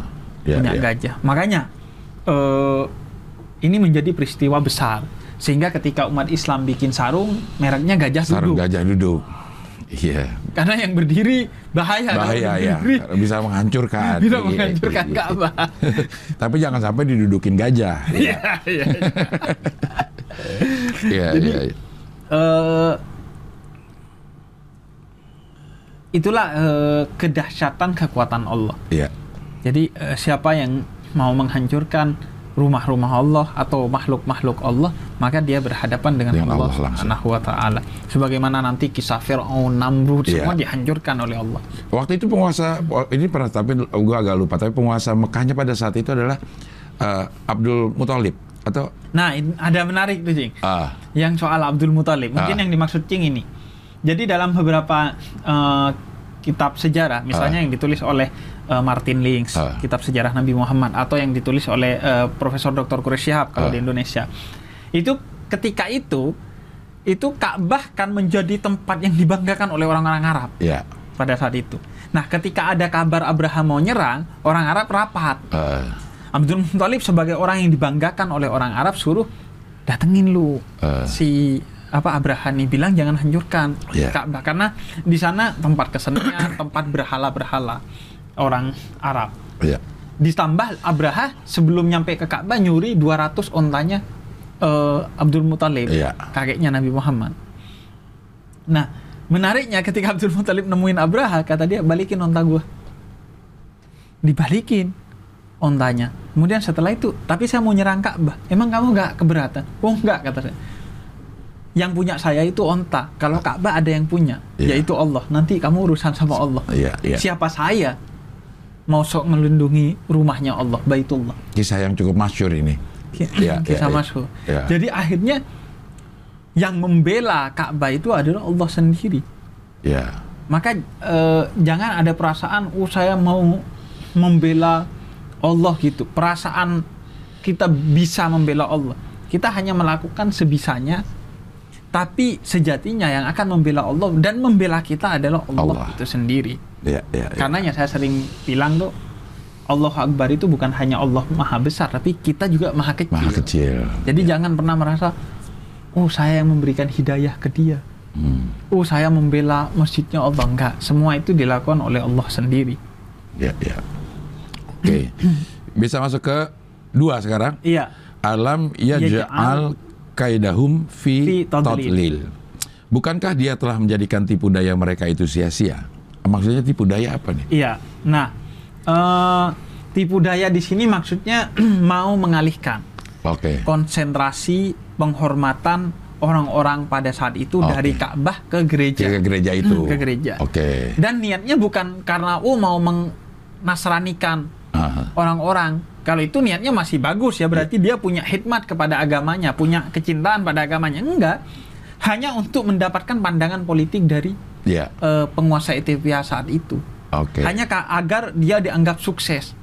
iya, punya iya. gajah. Makanya eh, ini menjadi peristiwa besar sehingga ketika umat Islam bikin sarung mereknya gajah Sarung duduk gajah duduk. Iya. karena yang berdiri bahaya Bahaya ya, bisa menghancurkan. bisa Iya, menghancurkan iya. Ka'bah. Tapi jangan sampai didudukin gajah. Iya, iya. Iya, iya. iya. Eh, itulah eh, kedahsyatan kekuatan Allah. Iya. Jadi eh, siapa yang mau menghancurkan rumah-rumah Allah atau makhluk-makhluk Allah, maka dia berhadapan dengan, Dengan Allah, Allah. Subhanahu wa taala. Sebagaimana nanti kisah Firaun, Namrud Iya. semua dihancurkan oleh Allah. Waktu itu penguasa ini pernah tapi gue agak lupa tapi penguasa Mekahnya pada saat itu adalah eh, Abdul Muthalib atau Nah, ada menarik tuh, Cing. ah Yang soal Abdul Muthalib. Mungkin Ah. yang dimaksud Cing ini. Jadi dalam beberapa eh, kitab sejarah, misalnya Ah. yang ditulis oleh eh, Martin Links, Ah. kitab sejarah Nabi Muhammad, atau yang ditulis oleh eh, Profesor Dr. Quraish Shihab kalau Ah. di Indonesia, itu ketika itu itu Ka'bah kan menjadi tempat yang dibanggakan oleh orang-orang Arab Ya. pada saat itu. Nah, ketika ada kabar Abraham mau nyerang, orang Arab rapat. Eh, Abdul Muthalib sebagai orang yang dibanggakan oleh orang Arab suruh datengin lu Eh. si apa Abraham nih bilang jangan hancurkan Iya. Ka'bah karena di sana tempat kesenian, tempat berhala-berhala orang Arab. ya. Ditambah Abraha sebelum nyampe ke Ka'bah nyuri 200 ontanya eh, Abdul Muthalib, Iya. kakeknya Nabi Muhammad. Nah, menariknya ketika Abdul Muthalib nemuin Abraha, kata dia balikin onta gua. Dibalikin ontanya. Kemudian setelah itu, tapi saya mau nyerang Ka'bah. Emang kamu nggak keberatan? Oh nggak kata saya. Yang punya saya itu onta. Kalau Ka'bah ada yang punya, Iya. yaitu Allah. Nanti kamu urusan sama Allah. Iya, iya. Siapa saya mau sok melindungi rumahnya Allah, Baitullah. Kisah yang cukup masyur ini. Iya, Kisah iya, masuk. iya. Jadi akhirnya yang membela Ka'bah itu adalah Allah sendiri. Ya. Maka eh, jangan ada perasaan, oh saya mau membela Allah gitu. Perasaan kita bisa membela Allah. Kita hanya melakukan sebisanya, tapi sejatinya yang akan membela Allah dan membela kita adalah Allah, Allah. itu sendiri. Ya, ya, ya. Karenanya saya sering bilang tuh, Allah Akbar itu bukan hanya Allah Maha Besar, tapi kita juga Maha Kecil. Maha kecil. Jadi jangan pernah merasa, oh saya yang memberikan hidayah ke dia. Hmm. Oh saya membela masjidnya Allah. Enggak, semua itu dilakukan oleh Allah sendiri. Ya, ya. Oke. Bisa masuk ke dua sekarang. Iya, Alam Yaj'al yaj'al kaidahum fi fi tadlil. Bukankah dia telah menjadikan tipu daya mereka itu sia-sia? Maksudnya tipu daya apa nih? iya. Nah, eh, tipu daya di sini maksudnya mau mengalihkan Oke. konsentrasi penghormatan orang-orang pada saat itu Oke. dari Ka'bah ke gereja. Ke gereja itu. Ke gereja. Oke. Dan niatnya bukan karena oh mau menasranikan orang-orang. Kalau itu niatnya masih bagus ya, berarti dia punya hikmat kepada agamanya, punya kecintaan pada agamanya. Enggak. Hanya untuk mendapatkan pandangan politik dari ya. eh, penguasa Ethiopia saat itu. Oke. Hanya agar dia dianggap sukses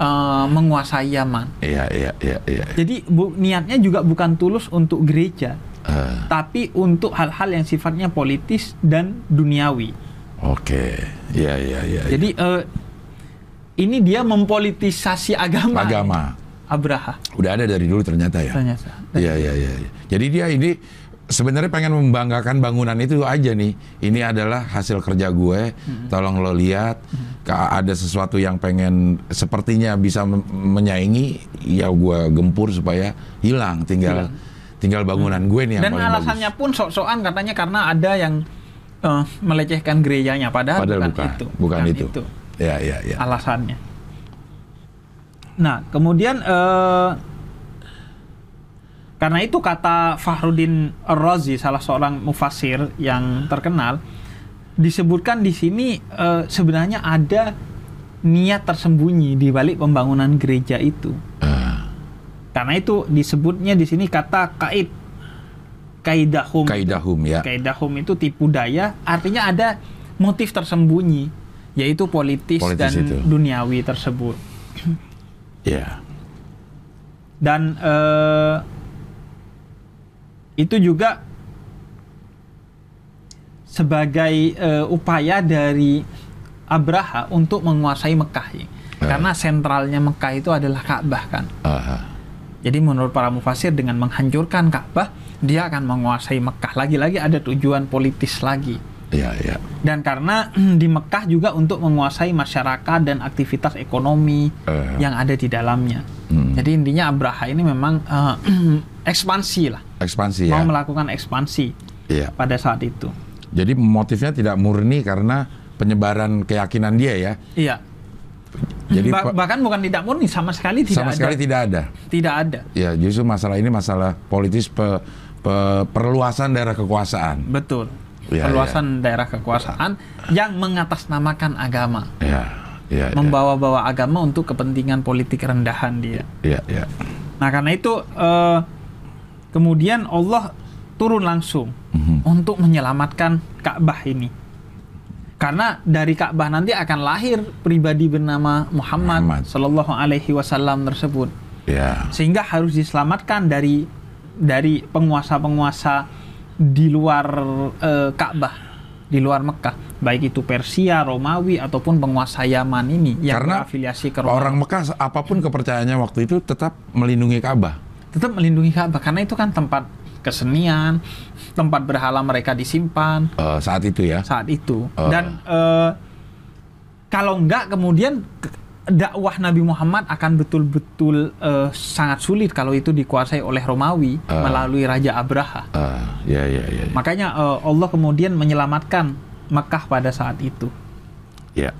eh, menguasai Yaman. Iya, iya, iya, iya. Jadi bu- niatnya juga bukan tulus untuk gereja, Eh, tapi untuk hal-hal yang sifatnya politis dan duniawi. Oke. Iya, iya, iya. Jadi eh, ini dia mempolitisasi agama. agama Abraha. udah ada dari dulu ternyata ya. Ternyata. Iya, iya, iya. iya. Jadi dia ini sebenarnya pengen membanggakan bangunan itu aja nih. Ini adalah hasil kerja gue. Tolong lo lihat. Ada sesuatu yang pengen sepertinya bisa menyaingi, ya gue gempur supaya hilang. Tinggal tinggal bangunan gue nih yang Dan paling alasannya bagus. pun sok-sokan katanya karena ada yang eh, melecehkan gerejanya padahal, Padahal bukan, bukan, itu. bukan itu. Ya, ya, ya. alasannya. Nah, kemudian eh, karena itu kata Fahrudin Ar-Razi salah seorang mufasir yang terkenal disebutkan di sini eh, sebenarnya ada niat tersembunyi di balik pembangunan gereja itu. Ah, Karena itu disebutnya di sini kata kaid kaidahum. kaidahum ya. Kaidahum itu tipu daya, artinya ada motif tersembunyi, yaitu politis, Politis dan itu. duniawi tersebut. Ya. Dan eh, itu juga sebagai eh, upaya dari Abraha untuk menguasai Mekah. ya. Ah. Karena sentralnya Mekah itu adalah Ka'bah kan. Ah, Jadi menurut para mufasir dengan menghancurkan Ka'bah, dia akan menguasai Mekah. Lagi-lagi ada tujuan politis lagi. Ya, ya. Dan karena di Mekah juga untuk menguasai masyarakat dan aktivitas ekonomi Eh. yang ada di dalamnya. Hmm. Jadi intinya Abraha ini memang eh, ekspansi lah, Ekspansi mau ya. melakukan ekspansi Iya. pada saat itu. Jadi motifnya tidak murni karena penyebaran keyakinan dia ya. Iya. Jadi Ba- bahkan bukan tidak murni sama sekali tidak sama ada. sekali tidak ada. Tidak ada. Ya, justru masalah ini masalah politis pe- pe- perluasan daerah kekuasaan. Betul. Iya, Perluasan daerah kekuasaan yang mengatasnamakan agama. Ya, ya, ya. membawa-bawa agama untuk kepentingan politik rendahan dia. Ya, ya. Nah, karena itu eh, kemudian Allah turun langsung Mhm. untuk menyelamatkan Ka'bah ini. Karena dari Ka'bah nanti akan lahir pribadi bernama Muhammad, Muhammad. Sallallahu Alaihi Wasallam tersebut, Ya. sehingga harus diselamatkan dari dari penguasa-penguasa di luar eh, Ka'bah, di luar Mekah, baik itu Persia, Romawi ataupun penguasa Yaman ini yang Karena berafiliasi ke Romawi. Orang Mekah apa pun kepercayaannya waktu itu tetap melindungi Ka'bah. tetap melindungi Ka'bah karena itu kan tempat kesenian, tempat berhala mereka disimpan eh, saat itu ya. saat itu. Oh. Dan eh, kalau enggak kemudian ke- dakwah Nabi Muhammad akan betul-betul eh, sangat sulit kalau itu dikuasai oleh Romawi Oh. melalui Raja Abraha. Eh, ya ya ya. ya. Makanya eh, Allah kemudian menyelamatkan Mekah pada saat itu. Ya.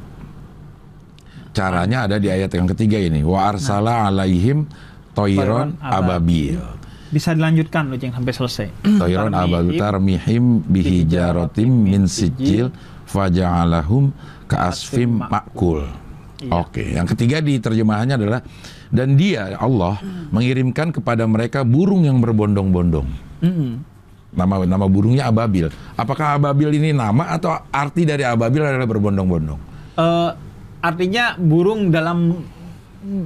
Caranya ada di ayat yang ketiga ini. Wa arsala alaihim toiron ababil. Bisa dilanjutkan loh Jeng sampai selesai. Toiron ababil tarmihim bihijaratim min sijil faja'alahum ka'asfim makul. Iya. Oke, yang ketiga di terjemahannya adalah dan dia Allah mengirimkan kepada mereka burung yang berbondong-bondong. Mm-mm. Nama nama burungnya ababil. Apakah ababil ini nama atau arti dari ababil adalah berbondong-bondong? Eh, artinya burung dalam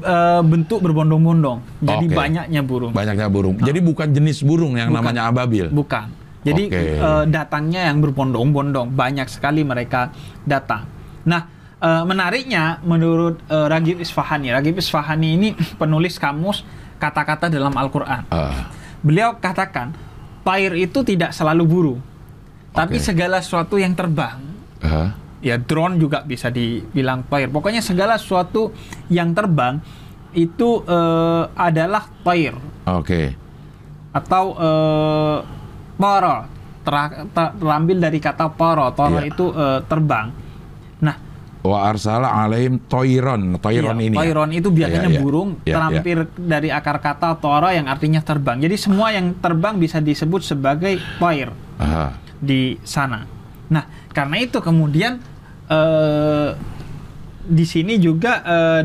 eh, bentuk berbondong-bondong. Jadi Oke. banyaknya burung. Banyaknya burung. Jadi bukan jenis burung yang Bukan. namanya ababil. Bukan. Jadi Oke. eh, datangnya yang berbondong-bondong, banyak sekali mereka datang. Nah, eh, menariknya menurut eh, Ragib Isfahani, Ragib Isfahani ini penulis kamus kata-kata dalam Al-Qur'an. Eh, Beliau katakan, pair itu tidak selalu burung, tapi Oke. segala sesuatu yang terbang. eh, Ya drone juga bisa dibilang pair. Pokoknya segala sesuatu yang terbang itu eh, adalah pair Oke. atau eh, poro Tera- ter- terambil dari kata poro toro Iya. itu eh, terbang Wa arsala alaihim toiron. Toiron iya, ini. ya? toiron itu biasanya Iya, iya. burung Iya, terampil dari akar kata toro yang artinya terbang jadi semua yang terbang bisa disebut sebagai toir Aha. di sana nah karena itu kemudian eh, di sini juga eh,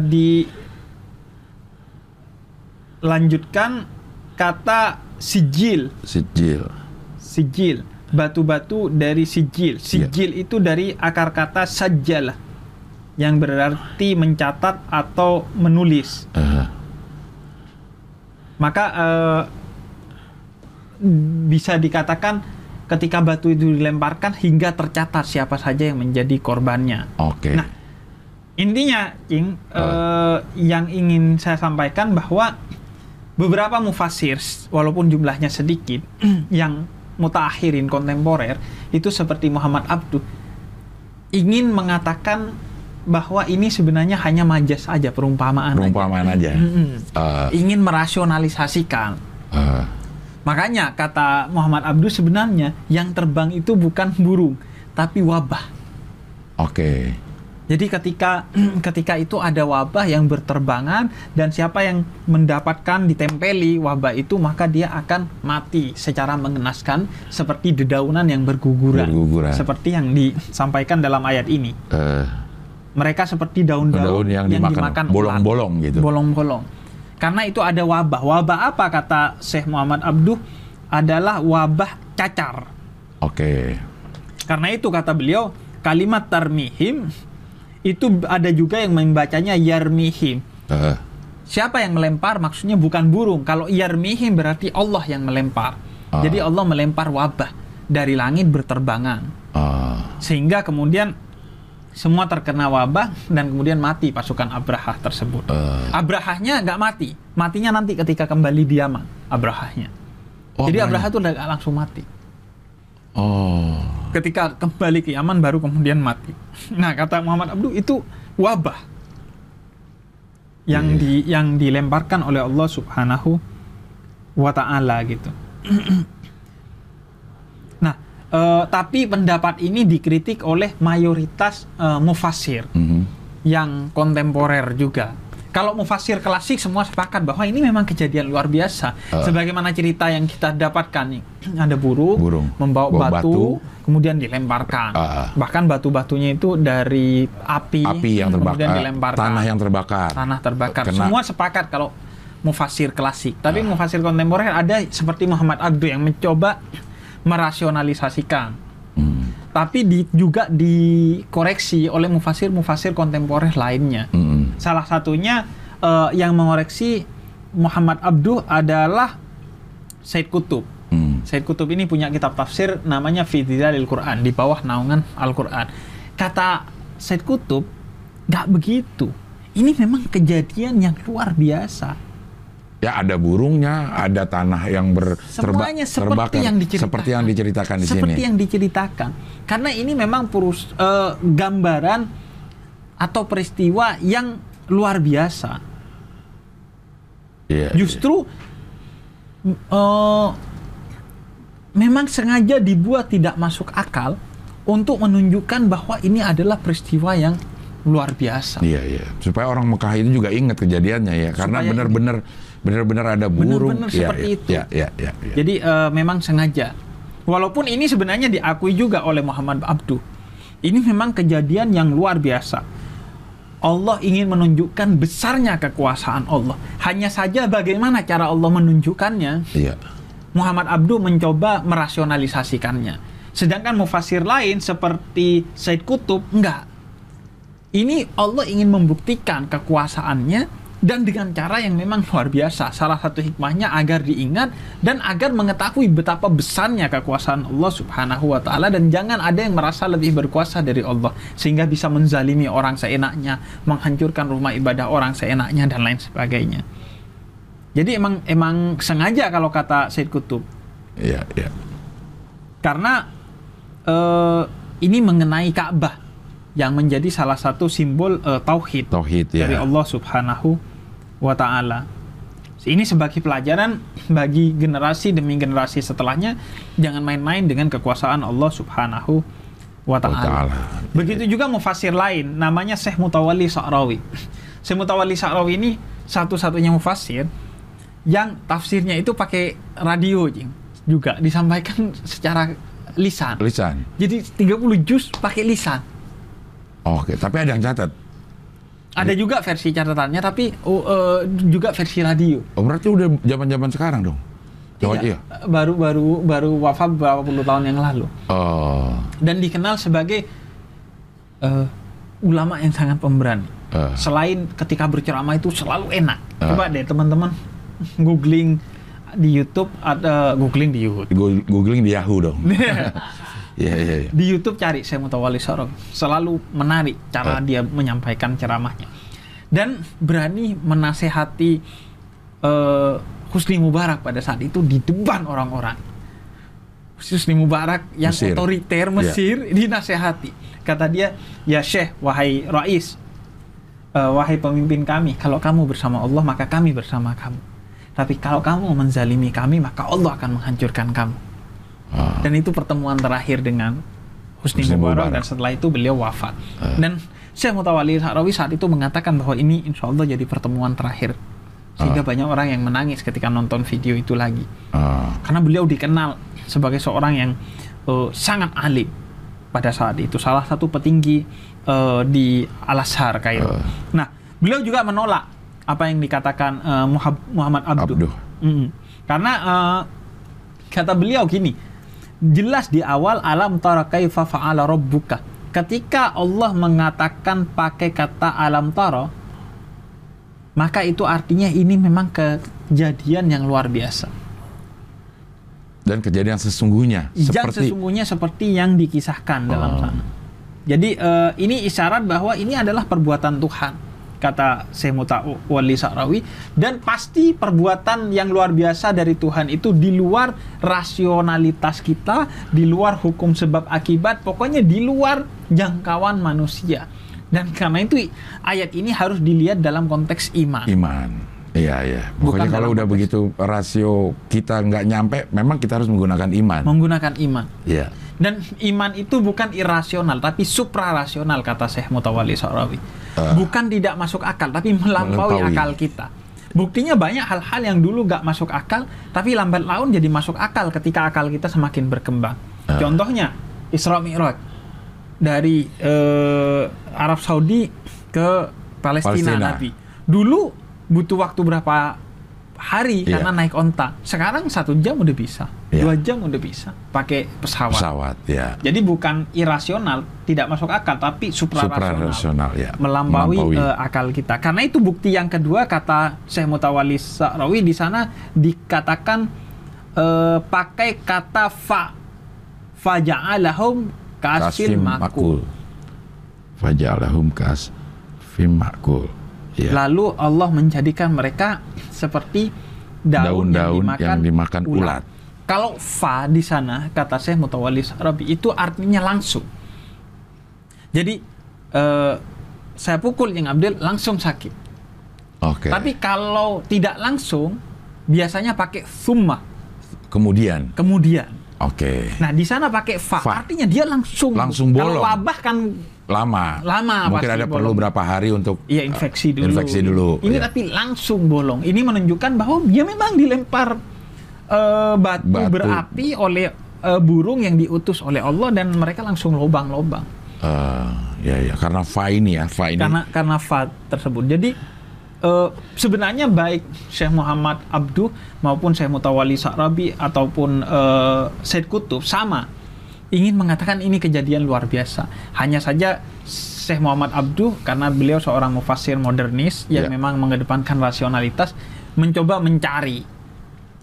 dilanjutkan kata sijil Sijil. sijil batu-batu dari sijil sijil itu dari akar kata sajalah yang berarti mencatat atau menulis Aha. maka eh, bisa dikatakan ketika batu itu dilemparkan hingga tercatat siapa saja yang menjadi korbannya Oke. Nah, intinya Cing eh, yang ingin saya sampaikan bahwa beberapa mufasir walaupun jumlahnya sedikit yang mutaakhirin kontemporer itu seperti Muhammad Abduh ingin mengatakan bahwa ini sebenarnya hanya majas aja perumpamaan aja. Perumpamaan aja. Mm-mm. Eh, ingin merasionalisasikan eh, makanya kata Muhammad Abduh sebenarnya yang terbang itu bukan burung tapi wabah Oke. Jadi ketika ketika itu ada wabah yang berterbangan dan siapa yang mendapatkan ditempeli wabah itu maka dia akan mati secara mengenaskan seperti dedaunan yang berguguran. Berguguran. Seperti yang disampaikan dalam ayat ini. Eh, Mereka seperti daun-daun daun yang, dimakan, bolong-bolong gitu. Bolong-bolong. Karena itu ada wabah. Wabah apa kata Syekh Muhammad Abduh adalah wabah cacar. Oke. Karena itu kata beliau kalimat tarmihim itu ada juga yang membacanya yarmihim. Eh, Siapa yang melempar maksudnya bukan burung. Kalau yarmihim berarti Allah yang melempar. Ah. Jadi Allah melempar wabah dari langit berterbangan. eh, Sehingga kemudian semua terkena wabah dan kemudian mati pasukan Abrahah tersebut. eh. Abrahahnya nggak mati. Matinya nanti ketika kembali di Yaman. Abrahahnya. Oh, Jadi Abrahah. Abrahah itu nggak langsung mati. Oh. ketika kembali ke Yaman baru kemudian mati. Nah, kata Muhammad Abduh itu wabah yang Iya. di yang dilemparkan oleh Allah Subhanahu wa taala gitu. Eh, tapi pendapat ini dikritik oleh mayoritas eh, mufasir Mhm. yang kontemporer juga. Kalau mufasir klasik semua sepakat bahwa ini memang kejadian luar biasa. Ah. Sebagaimana cerita yang kita dapatkan nih, ada burung, Burung. membawa Bawa batu, batu. kemudian dilemparkan. Ah. Bahkan batu-batunya itu dari api, Api yang kemudian terbakar, dilemparkan. tanah yang terbakar. Tanah terbakar. Kena- Semua sepakat kalau mufasir klasik. Tapi Ah. mufasir kontemporer ada seperti Muhammad Abdu yang mencoba merasionalisasikan. Hmm. Tapi di, juga dikoreksi oleh mufasir-mufasir kontemporer lainnya. Hmm. Salah satunya eh, yang mengoreksi Muhammad Abduh adalah Said Kutub. Hmm. Said Kutub ini punya kitab tafsir namanya Fidilal Quran di bawah naungan Al-Quran. Kata Said Kutub, nggak begitu. Ini memang kejadian yang luar biasa. Ya ada burungnya, ada tanah yang ber terba- Semuanya seperti yang diceritakan. seperti yang diceritakan di Seperti sini. yang diceritakan. Karena ini memang perus, eh, gambaran atau peristiwa yang luar biasa. Iya, Justru eh, memang sengaja dibuat tidak masuk akal untuk menunjukkan bahwa ini adalah peristiwa yang luar biasa. Iya, iya. Supaya orang Mekah itu juga ingat kejadiannya ya, karena benar-benar benar-benar ada burung. Benar-benar Iya, seperti iya, itu. Iya, iya, iya, iya. Jadi eh, memang sengaja. Walaupun ini sebenarnya diakui juga oleh Muhammad Abduh. Ini memang kejadian yang luar biasa. Allah ingin menunjukkan besarnya kekuasaan Allah. Hanya saja bagaimana cara Allah menunjukkannya, Iya. Muhammad Abduh mencoba merasionalisasikannya. Sedangkan mufasir lain seperti Said Kutub, enggak. Ini Allah ingin membuktikan kekuasaannya dan dengan cara yang memang luar biasa. Salah satu hikmahnya agar diingat dan agar mengetahui betapa besarnya kekuasaan Allah Subhanahu wa taala dan jangan ada yang merasa lebih berkuasa dari Allah sehingga bisa menzalimi orang seenaknya, menghancurkan rumah ibadah orang seenaknya dan lain sebagainya. Jadi emang emang sengaja kalau kata Said Kutub Iya, iya. karena eh, ini mengenai Ka'bah yang menjadi salah satu simbol eh, tauhid Tauhid ya. dari Allah Subhanahu wa taala. Ini sebagai pelajaran bagi generasi demi generasi setelahnya jangan main-main dengan kekuasaan Allah Subhanahu wa taala. Begitu juga mufasir lain namanya Syekh Mutawalli Sa'rawi. Syekh Mutawalli Sa'rawi ini satu-satunya mufasir yang tafsirnya itu pakai radio juga disampaikan secara lisan. Lisan. Jadi 30 juz pakai lisan. Oke, tapi ada yang catat. Ada juga versi catatannya tapi oh, eh, juga versi radio. Oh, berarti udah zaman-zaman sekarang dong. Oh, iya. Baru baru baru wafat beberapa puluh tahun yang lalu. Oh, Dan dikenal sebagai eh, ulama yang sangat pemberani. eh, Selain ketika berceramah itu selalu enak. Ah. Coba deh teman-teman googling di YouTube ada googling di YouTube. Googling di Yahoo dong. Iya, iya, iya. di YouTube cari saya Mutawali Sorong selalu menarik cara Ah. dia menyampaikan ceramahnya dan berani menasehati eh, Husni Mubarak pada saat itu di depan orang-orang Husni Mubarak yang Mesir. otoriter Ya. Mesir dinasehati kata dia ya Syekh wahai Rais eh, wahai pemimpin kami kalau kamu bersama Allah maka kami bersama kamu tapi kalau kamu menzalimi kami maka Allah akan menghancurkan kamu Ah, dan itu pertemuan terakhir dengan Husni, Husni Mubarak, Mubarak. dan setelah itu beliau wafat. Ah. Dan Syekh Mutawalli Sa'rawi saat itu mengatakan bahwa ini insya Allah jadi pertemuan terakhir. Sehingga Ah. banyak orang yang menangis ketika nonton video itu lagi. ah, Karena beliau dikenal sebagai seorang yang eh, sangat alim pada saat itu. Salah satu petinggi eh, di Al-Azhar Kairo. Ah. Nah, beliau juga menolak apa yang dikatakan Muhab- Muhammad Abduh. Abduh. Mm-mm. Karena eh, kata beliau gini, jelas di awal alam tara kaifa fa'ala rabbuka. Ketika Allah mengatakan pakai kata alam tara, maka itu artinya ini memang kejadian yang luar biasa. dan kejadian sesungguhnya Yang seperti sesungguhnya seperti yang dikisahkan dalam Oh. sana. Jadi eh, ini isyarat bahwa ini adalah perbuatan Tuhan kata Syekh Mutawalli Sa'rawi dan pasti perbuatan yang luar biasa dari Tuhan itu di luar rasionalitas kita, di luar hukum sebab akibat, pokoknya di luar jangkauan manusia. Dan karena itu ayat ini harus dilihat dalam konteks iman. iman. Iya, iya. Pokoknya Bukan kalau udah konteks- begitu rasio kita nggak nyampe, memang kita harus menggunakan iman. Menggunakan iman. Iya. Dan iman itu bukan irasional, tapi suprarasional kata Syekh Mutawalli Sa'rawi. Ah. Bukan tidak masuk akal, tapi melampaui, Melampaui. akal kita. Buktinya banyak hal-hal yang dulu gak masuk akal, tapi lambat laun jadi masuk akal ketika akal kita semakin berkembang. Ah. Contohnya Isra Mi'raj dari eh, Arab Saudi ke Palestina, Palestina. Nabi. Dulu butuh waktu berapa hari Iya. karena naik onta. Sekarang satu jam udah bisa, Iya. dua jam udah bisa pakai pesawat. Pesawat, ya. Jadi bukan irasional, tidak masuk akal, tapi suprarasional, Suprarasional, ya. melampaui, eh, akal kita. Karena itu bukti yang kedua kata Syekh Mutawalli Sa'rawi di sana dikatakan eh, pakai kata fa, faja'alahum Kasfim makul. Fajalahum kas fim makul. Ya. Lalu Allah menjadikan mereka seperti daun, Daun-daun yang dimakan, yang dimakan ulat. Kalau fa di sana kata Syekh Mutawalli Rabi itu artinya langsung. Jadi eh, saya pukul yang Abdul langsung sakit. Oke. Tapi kalau tidak langsung biasanya pakai summa Kemudian, kemudian. Oke. Nah di sana pakai fa, Fa. artinya dia langsung. Langsung Kalau bolong. wabah kan Lama. Lama Mungkin pasti ada perlu bolong. berapa hari untuk Iya infeksi dulu. Infeksi dulu. Ini ya. tapi langsung bolong. Ini menunjukkan bahwa dia memang dilempar eh, batu, Batu. berapi oleh eh, burung yang diutus oleh Allah dan mereka langsung lobang-lobang Eh, ya ya karena fa ini ya, fa ini. karena karena fat tersebut. Jadi eh, sebenarnya baik Syekh Muhammad Abduh maupun Syekh Mutawalli Sa'rabi ataupun eh, Said Kutub sama ingin mengatakan ini kejadian luar biasa. Hanya saja Syekh Muhammad Abduh karena beliau seorang mufassir modernis yang Ya. memang mengedepankan rasionalitas mencoba mencari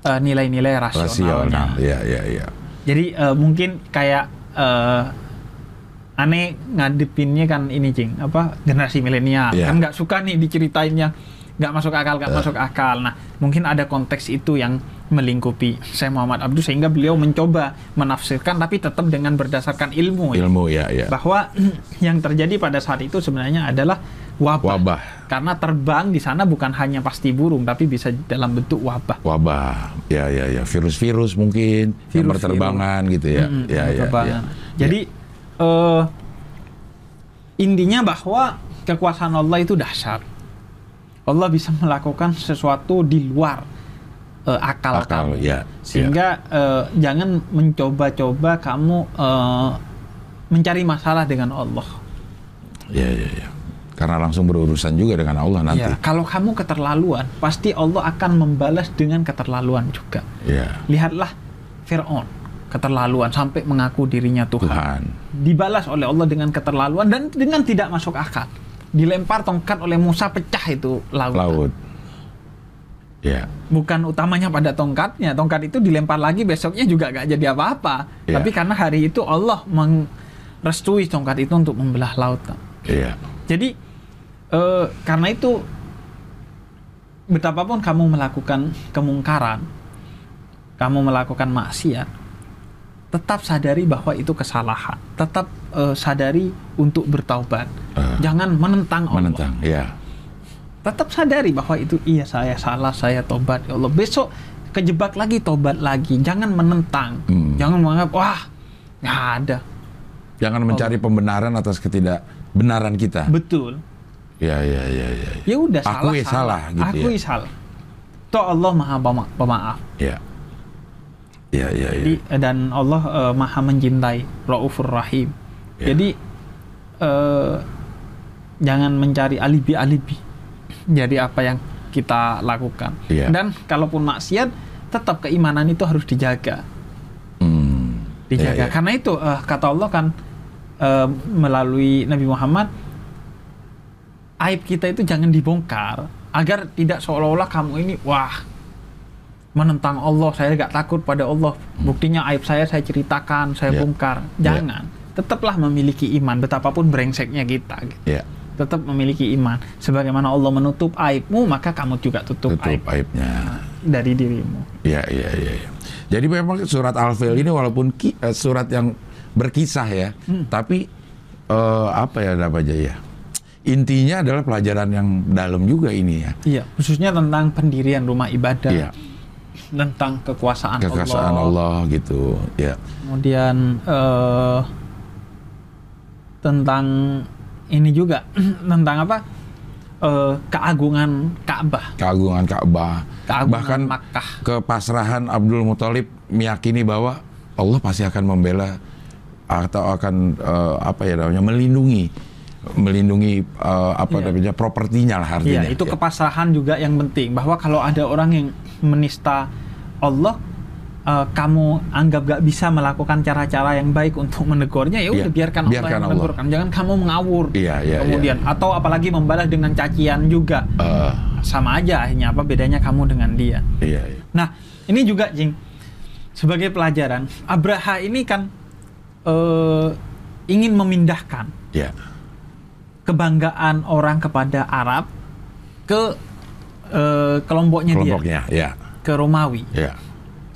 eh, nilai-nilai rasionalnya. rasional. Ya ya ya. Jadi eh, mungkin kayak eh, aneh ngadepinnya kan ini cing apa generasi milenial Iya. kan nggak suka nih diceritainnya nggak masuk akal nggak masuk akal. Nah mungkin ada konteks itu yang melingkupi Syekh Muhammad Abduh sehingga beliau mencoba menafsirkan tapi tetap dengan berdasarkan ilmu ya. Ilmu ya ya. bahwa yang terjadi pada saat itu sebenarnya adalah wabah. Wabah. Karena terbang di sana bukan hanya pasti burung tapi bisa dalam bentuk wabah. Wabah. Ya ya ya. Virus-virus mungkin yang Virus-virus. berterbangan gitu ya. Mm-mm, ya ya. ya. Jadi eh, intinya bahwa kekuasaan Allah itu dahsyat. Allah bisa melakukan sesuatu di luar eh, akal, akal kamu. ya. Sehingga eh, jangan mencoba-coba kamu eh, mencari masalah dengan Allah. Ya ya ya. Karena langsung berurusan juga dengan Allah nanti. Ya, kalau kamu keterlaluan, pasti Allah akan membalas dengan keterlaluan juga. Ya. Lihatlah Fir'aun, keterlaluan sampai mengaku dirinya Tuhan. Tuhan. Dibalas oleh Allah dengan keterlaluan dan dengan tidak masuk akal. Dilempar tongkat oleh Musa pecah itu laut. Laut. Ya. Bukan utamanya pada tongkatnya, tongkat itu dilempar lagi besoknya juga gak jadi apa-apa. Ya. Tapi karena hari itu Allah merestui tongkat itu untuk membelah laut. Iya. Jadi eh, karena itu betapapun kamu melakukan kemungkaran, kamu melakukan maksiat, tetap sadari bahwa itu kesalahan. Tetap eh, sadari untuk bertaubat. Eh. Jangan menentang Allah. Menentang. Ya. Tetap sadari bahwa itu iya saya salah, saya tobat ya Allah. Besok kejebak lagi tobat lagi. Jangan menentang. Hmm. Jangan menganggap wah nggak ada. Jangan mencari pembenaran atas ketidakbenaran kita. Betul. Ya ya ya ya. Ya udah salah. Akui salah gitu ya. Akui salah. Toh Allah Maha pema- pemaaf. Ya. Ya ya ya. Jadi dan Allah eh, Maha mencintai, Raufur Rahim. Ya. Jadi eh, jangan mencari alibi-alibi. Jadi apa yang kita lakukan. Iya. Dan kalaupun maksiat, tetap keimanan itu harus dijaga. Hmm. Dijaga. Ya, ya. Karena itu eh, kata Allah kan eh, melalui Nabi Muhammad aib kita itu jangan dibongkar agar tidak seolah-olah kamu ini wah menentang Allah saya nggak takut pada Allah buktinya aib saya saya ceritakan saya Ya. bongkar jangan tetaplah memiliki iman betapapun brengseknya kita gitu. Ya. tetap memiliki iman sebagaimana Allah menutup aibmu maka kamu juga tutup, Tutup aib aibnya. dari dirimu Ya, ya, ya, ya. Jadi memang surat Al-Fil ini walaupun ki- eh, surat yang berkisah ya, Hmm. tapi eh, apa ya namanya ya? Intinya adalah pelajaran yang dalam juga ini ya. iya khususnya tentang pendirian rumah ibadah Iya, tentang kekuasaan, kekuasaan Allah. gitu. Ya, kemudian eh, tentang ini juga tentang apa Eh, keagungan Ka'bah keagungan Ka'bah. keagungan Bahkan Makkah kepasrahan Abdul Muthalib meyakini bahwa Allah pasti akan membela atau akan eh, apa ya namanya melindungi melindungi eh, apa namanya propertinya lah artinya. Iya, itu Ya. kepasrahan juga yang penting bahwa kalau ada orang yang menista Allah eh, kamu anggap gak bisa melakukan cara-cara yang baik untuk menegurnya ya udah Iya, biarkan Allah biarkan yang Allah. menegurkan. Jangan kamu mengawur Iya, iya, kemudian. Atau apalagi membalas dengan cacian juga. Eh, sama aja akhirnya apa bedanya kamu dengan dia? Iya, iya. Nah, ini juga Jing sebagai pelajaran, Abraha ini kan eh, ingin memindahkan Iya. kebanggaan orang kepada Arab ke eh, kelompoknya, Kelompoknya, ya. dia, ke Romawi, Ya.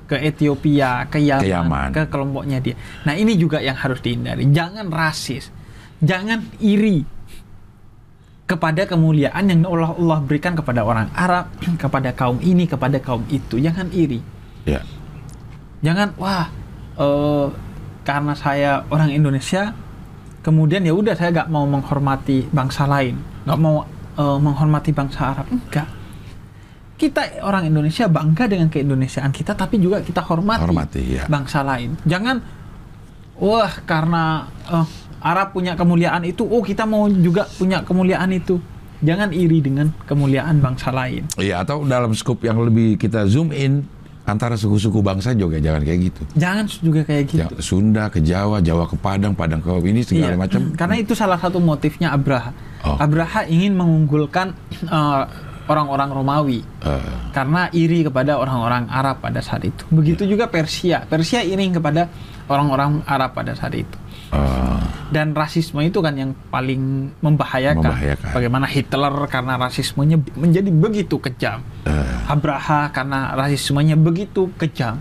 ke Ethiopia, ke Yaman, Ke Yaman. ke kelompoknya dia. Nah, ini juga yang harus dihindari. Jangan rasis, jangan iri kepada kemuliaan yang Allah, Allah berikan kepada orang Arab, kepada kaum ini, kepada kaum itu. Jangan iri. Ya. Jangan wah eh, karena saya orang Indonesia, kemudian ya udah saya nggak mau menghormati bangsa lain, nggak mau eh, menghormati bangsa Arab. Enggak. Kita orang Indonesia bangga dengan keindonesiaan kita, tapi juga kita hormati, Hormati, ya. bangsa lain. Jangan wah karena eh, Arab punya kemuliaan itu, oh kita mau juga punya kemuliaan itu. Jangan iri dengan kemuliaan bangsa lain. Iya, atau dalam skup yang lebih kita zoom in antara suku-suku bangsa juga jangan kayak gitu. Jangan juga kayak gitu. Sunda ke Jawa, Jawa ke Padang, Padang ke ini segala Iya, macam. Karena itu salah satu motifnya Abraha. Oh. Abraha ingin mengunggulkan eh, orang-orang Romawi Eh, karena iri kepada orang-orang Arab pada saat itu. Begitu juga Persia. Persia iri kepada orang-orang Arab pada saat itu. eh, Dan rasisme itu kan yang paling membahayakan. Membahayakan. Bagaimana Hitler karena rasismenya menjadi begitu kejam. eh, Abraha karena rasismenya begitu kejam.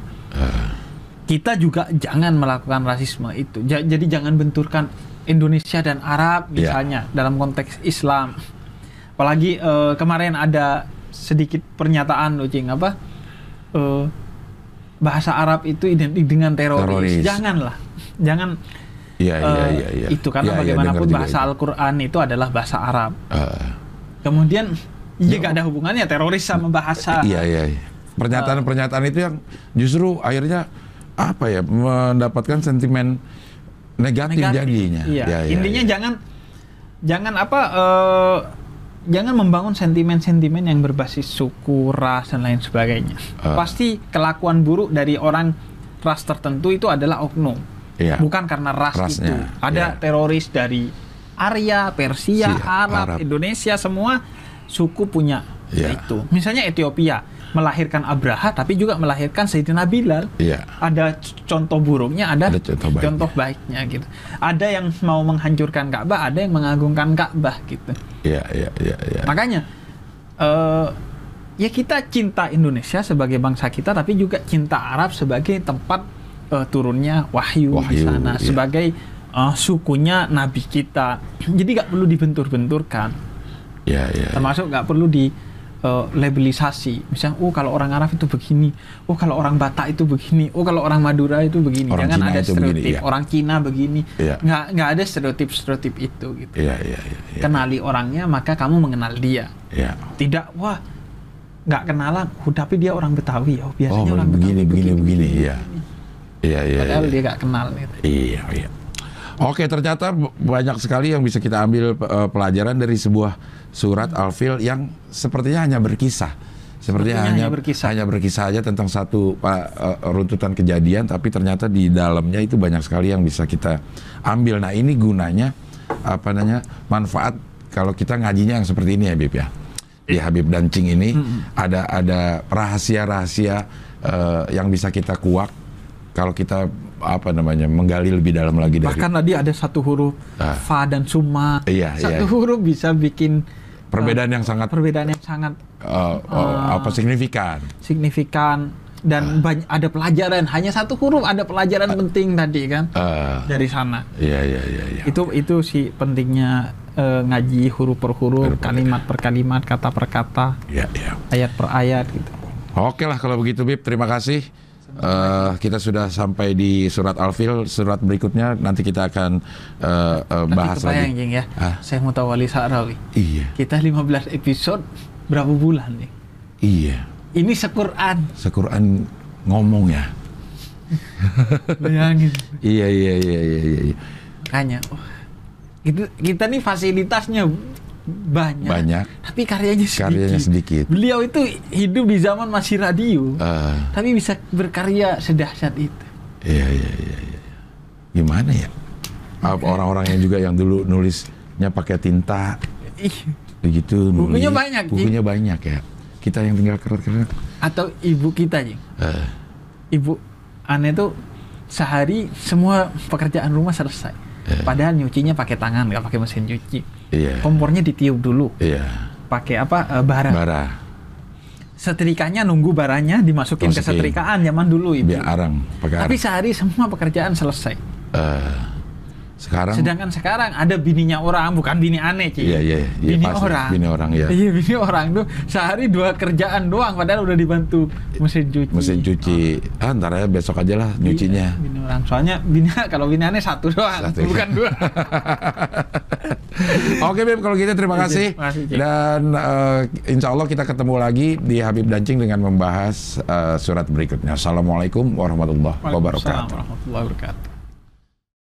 Kita juga jangan melakukan rasisme itu. Ja- Jadi jangan benturkan Indonesia dan Arab Ya. misalnya dalam konteks Islam. Apalagi eh, kemarin ada sedikit pernyataan loh, Cing, apa? Eh, bahasa Arab itu identik dengan teroris. Teroris. Janganlah. Jangan Iya, iya, eh, iya, iya. itu karena iya, bagaimanapun juga bahasa. Al-Qur'an itu adalah bahasa Arab. Eh, Kemudian Ya. ya gak ada hubungannya teroris sama bahasa iya, iya. iya. Pernyataan-pernyataan itu yang justru akhirnya apa ya mendapatkan sentimen negatif, negatif. jadinya. Iya. Ya, ya, Intinya ya. jangan jangan apa eh, jangan membangun sentimen-sentimen yang berbasis suku, ras dan lain sebagainya. Eh. Pasti kelakuan buruk dari orang ras tertentu itu adalah oknum. Iya. Bukan karena ras Rasnya, itu. Ada iya. teroris dari Arya, Persia, Iya, Arab, Arab. Indonesia semua suku punya Iya. itu. Misalnya Ethiopia melahirkan Abraha tapi juga melahirkan Sayyidina Bilal Iya. ada contoh buruknya, ada, Ada contoh baiknya. baiknya gitu. Ada yang mau menghancurkan Ka'bah, ada yang mengagungkan Ka'bah gitu. Iya, iya, iya, iya. Makanya eh ya kita cinta Indonesia sebagai bangsa kita, tapi juga cinta Arab sebagai tempat eh, turunnya wahyu, di Wahyu, sana, iya. sebagai eh, sukunya Nabi kita. Jadi nggak perlu dibentur-benturkan, iya. iya. termasuk nggak perlu di eh, labelisasi. Misalnya, oh kalau orang Arab itu begini, oh kalau orang Batak itu begini, oh kalau orang Madura itu begini. Orang Jangan Cina ada itu begini, stereotip. iya. Orang Cina begini. Iya. Nggak nggak ada stereotip-stereotip itu gitu. Iya, iya, iya. iya. Kenali orangnya, maka kamu mengenal dia. Iya. Tidak, wah nggak kenalan, oh, tapi dia orang Betawi. Oh Oh, biasanya orang begini, Betawi begini, begini, iya. Iya, iya, Padahal iya. dia nggak kenal. Gitu. Iya, iya. Oke, ternyata banyak sekali yang bisa kita ambil eh, pelajaran dari sebuah surat Al-Fil yang sepertinya hanya berkisah. Sepertinya Sepertinya hanya, hanya berkisah. hanya berkisah aja tentang satu eh, runtutan kejadian, tapi ternyata di dalamnya itu banyak sekali yang bisa kita ambil. Nah, ini gunanya apa namanya manfaat kalau kita ngajinya yang seperti ini ya, Bib ya. Di Habib Dancing ini ada ada rahasia-rahasia eh, yang bisa kita kuak kalau kita apa namanya menggali lebih dalam lagi dari Bahkan tadi ada satu huruf Ah. fa dan summa. Iya, satu iya. huruf bisa bikin perbedaan yang sangat perbedaan yang sangat eh, eh, apa signifikan. signifikan dan Ah. banyak, ada pelajaran hanya satu huruf ada pelajaran penting tadi kan Eh, dari sana Iya iya iya iya. itu itu sih pentingnya eh, ngaji huruf per huruf per kalimat per kalimat kata per kata Iya iya. ayat per ayat gitu Oke lah kalau begitu Bib, terima kasih. Eh, kita sudah sampai di surat Al-Fil, surat berikutnya nanti kita akan eh, Nanti bahas kebayang, lagi. Jeng, ya Ah. saya mau tahu wali Sa'rawi Iya, kita 15 episode berapa bulan nih iya. ini sequran Sequran ngomong ya. bayangin Iya iya iya iya iya. iya. makanya wah, itu kita nih fasilitasnya banyak, banyak, tapi karyanya sedikit. karyanya sedikit. Beliau itu hidup di zaman masih radio, Eh, tapi bisa berkarya sedahsyat itu. iya, iya, iya, iya. Gimana ya? Orang-orang yang juga yang dulu nulisnya pakai tinta, begitu. Bukunya nulis. banyak. Bukunya banyak ya. Kita yang tinggal keren-keren. atau ibu kita, Jing. Eh, Ibu aneh tuh sehari semua pekerjaan rumah selesai. Padahal nyucinya pakai tangan, nggak pakai mesin cuci. iya, Kompornya ditiup dulu, iya. pakai apa? eh, bara. Bara, Setrikanya nunggu baranya dimasukin ke Masukin. setrikaan zaman dulu ibu. biar arang, pakai Tapi arang. sehari semua pekerjaan selesai. Eh, sekarang, Sedangkan sekarang ada bininya orang, bukan bini aneh, Ci. Iya, iya, iya, bini pasti. orang. Bini orang, ya. Iya, bini orang tuh sehari dua kerjaan doang, padahal udah dibantu mesin cuci. mesin cuci. Ah, ntar aja besok aja lah nyucinya. Iya, bini orang. Soalnya bini kalau bini aneh satu doang, Satu. bukan dua. Oke Beb, kalau gitu terima Oke, kasih. terima kasih, Cik. Dan eh, insya Allah kita ketemu lagi di Habib Dancing dengan membahas eh, surat berikutnya. Assalamualaikum warahmatullahi wabarakatuh. warahmatullahi wabarakatuh.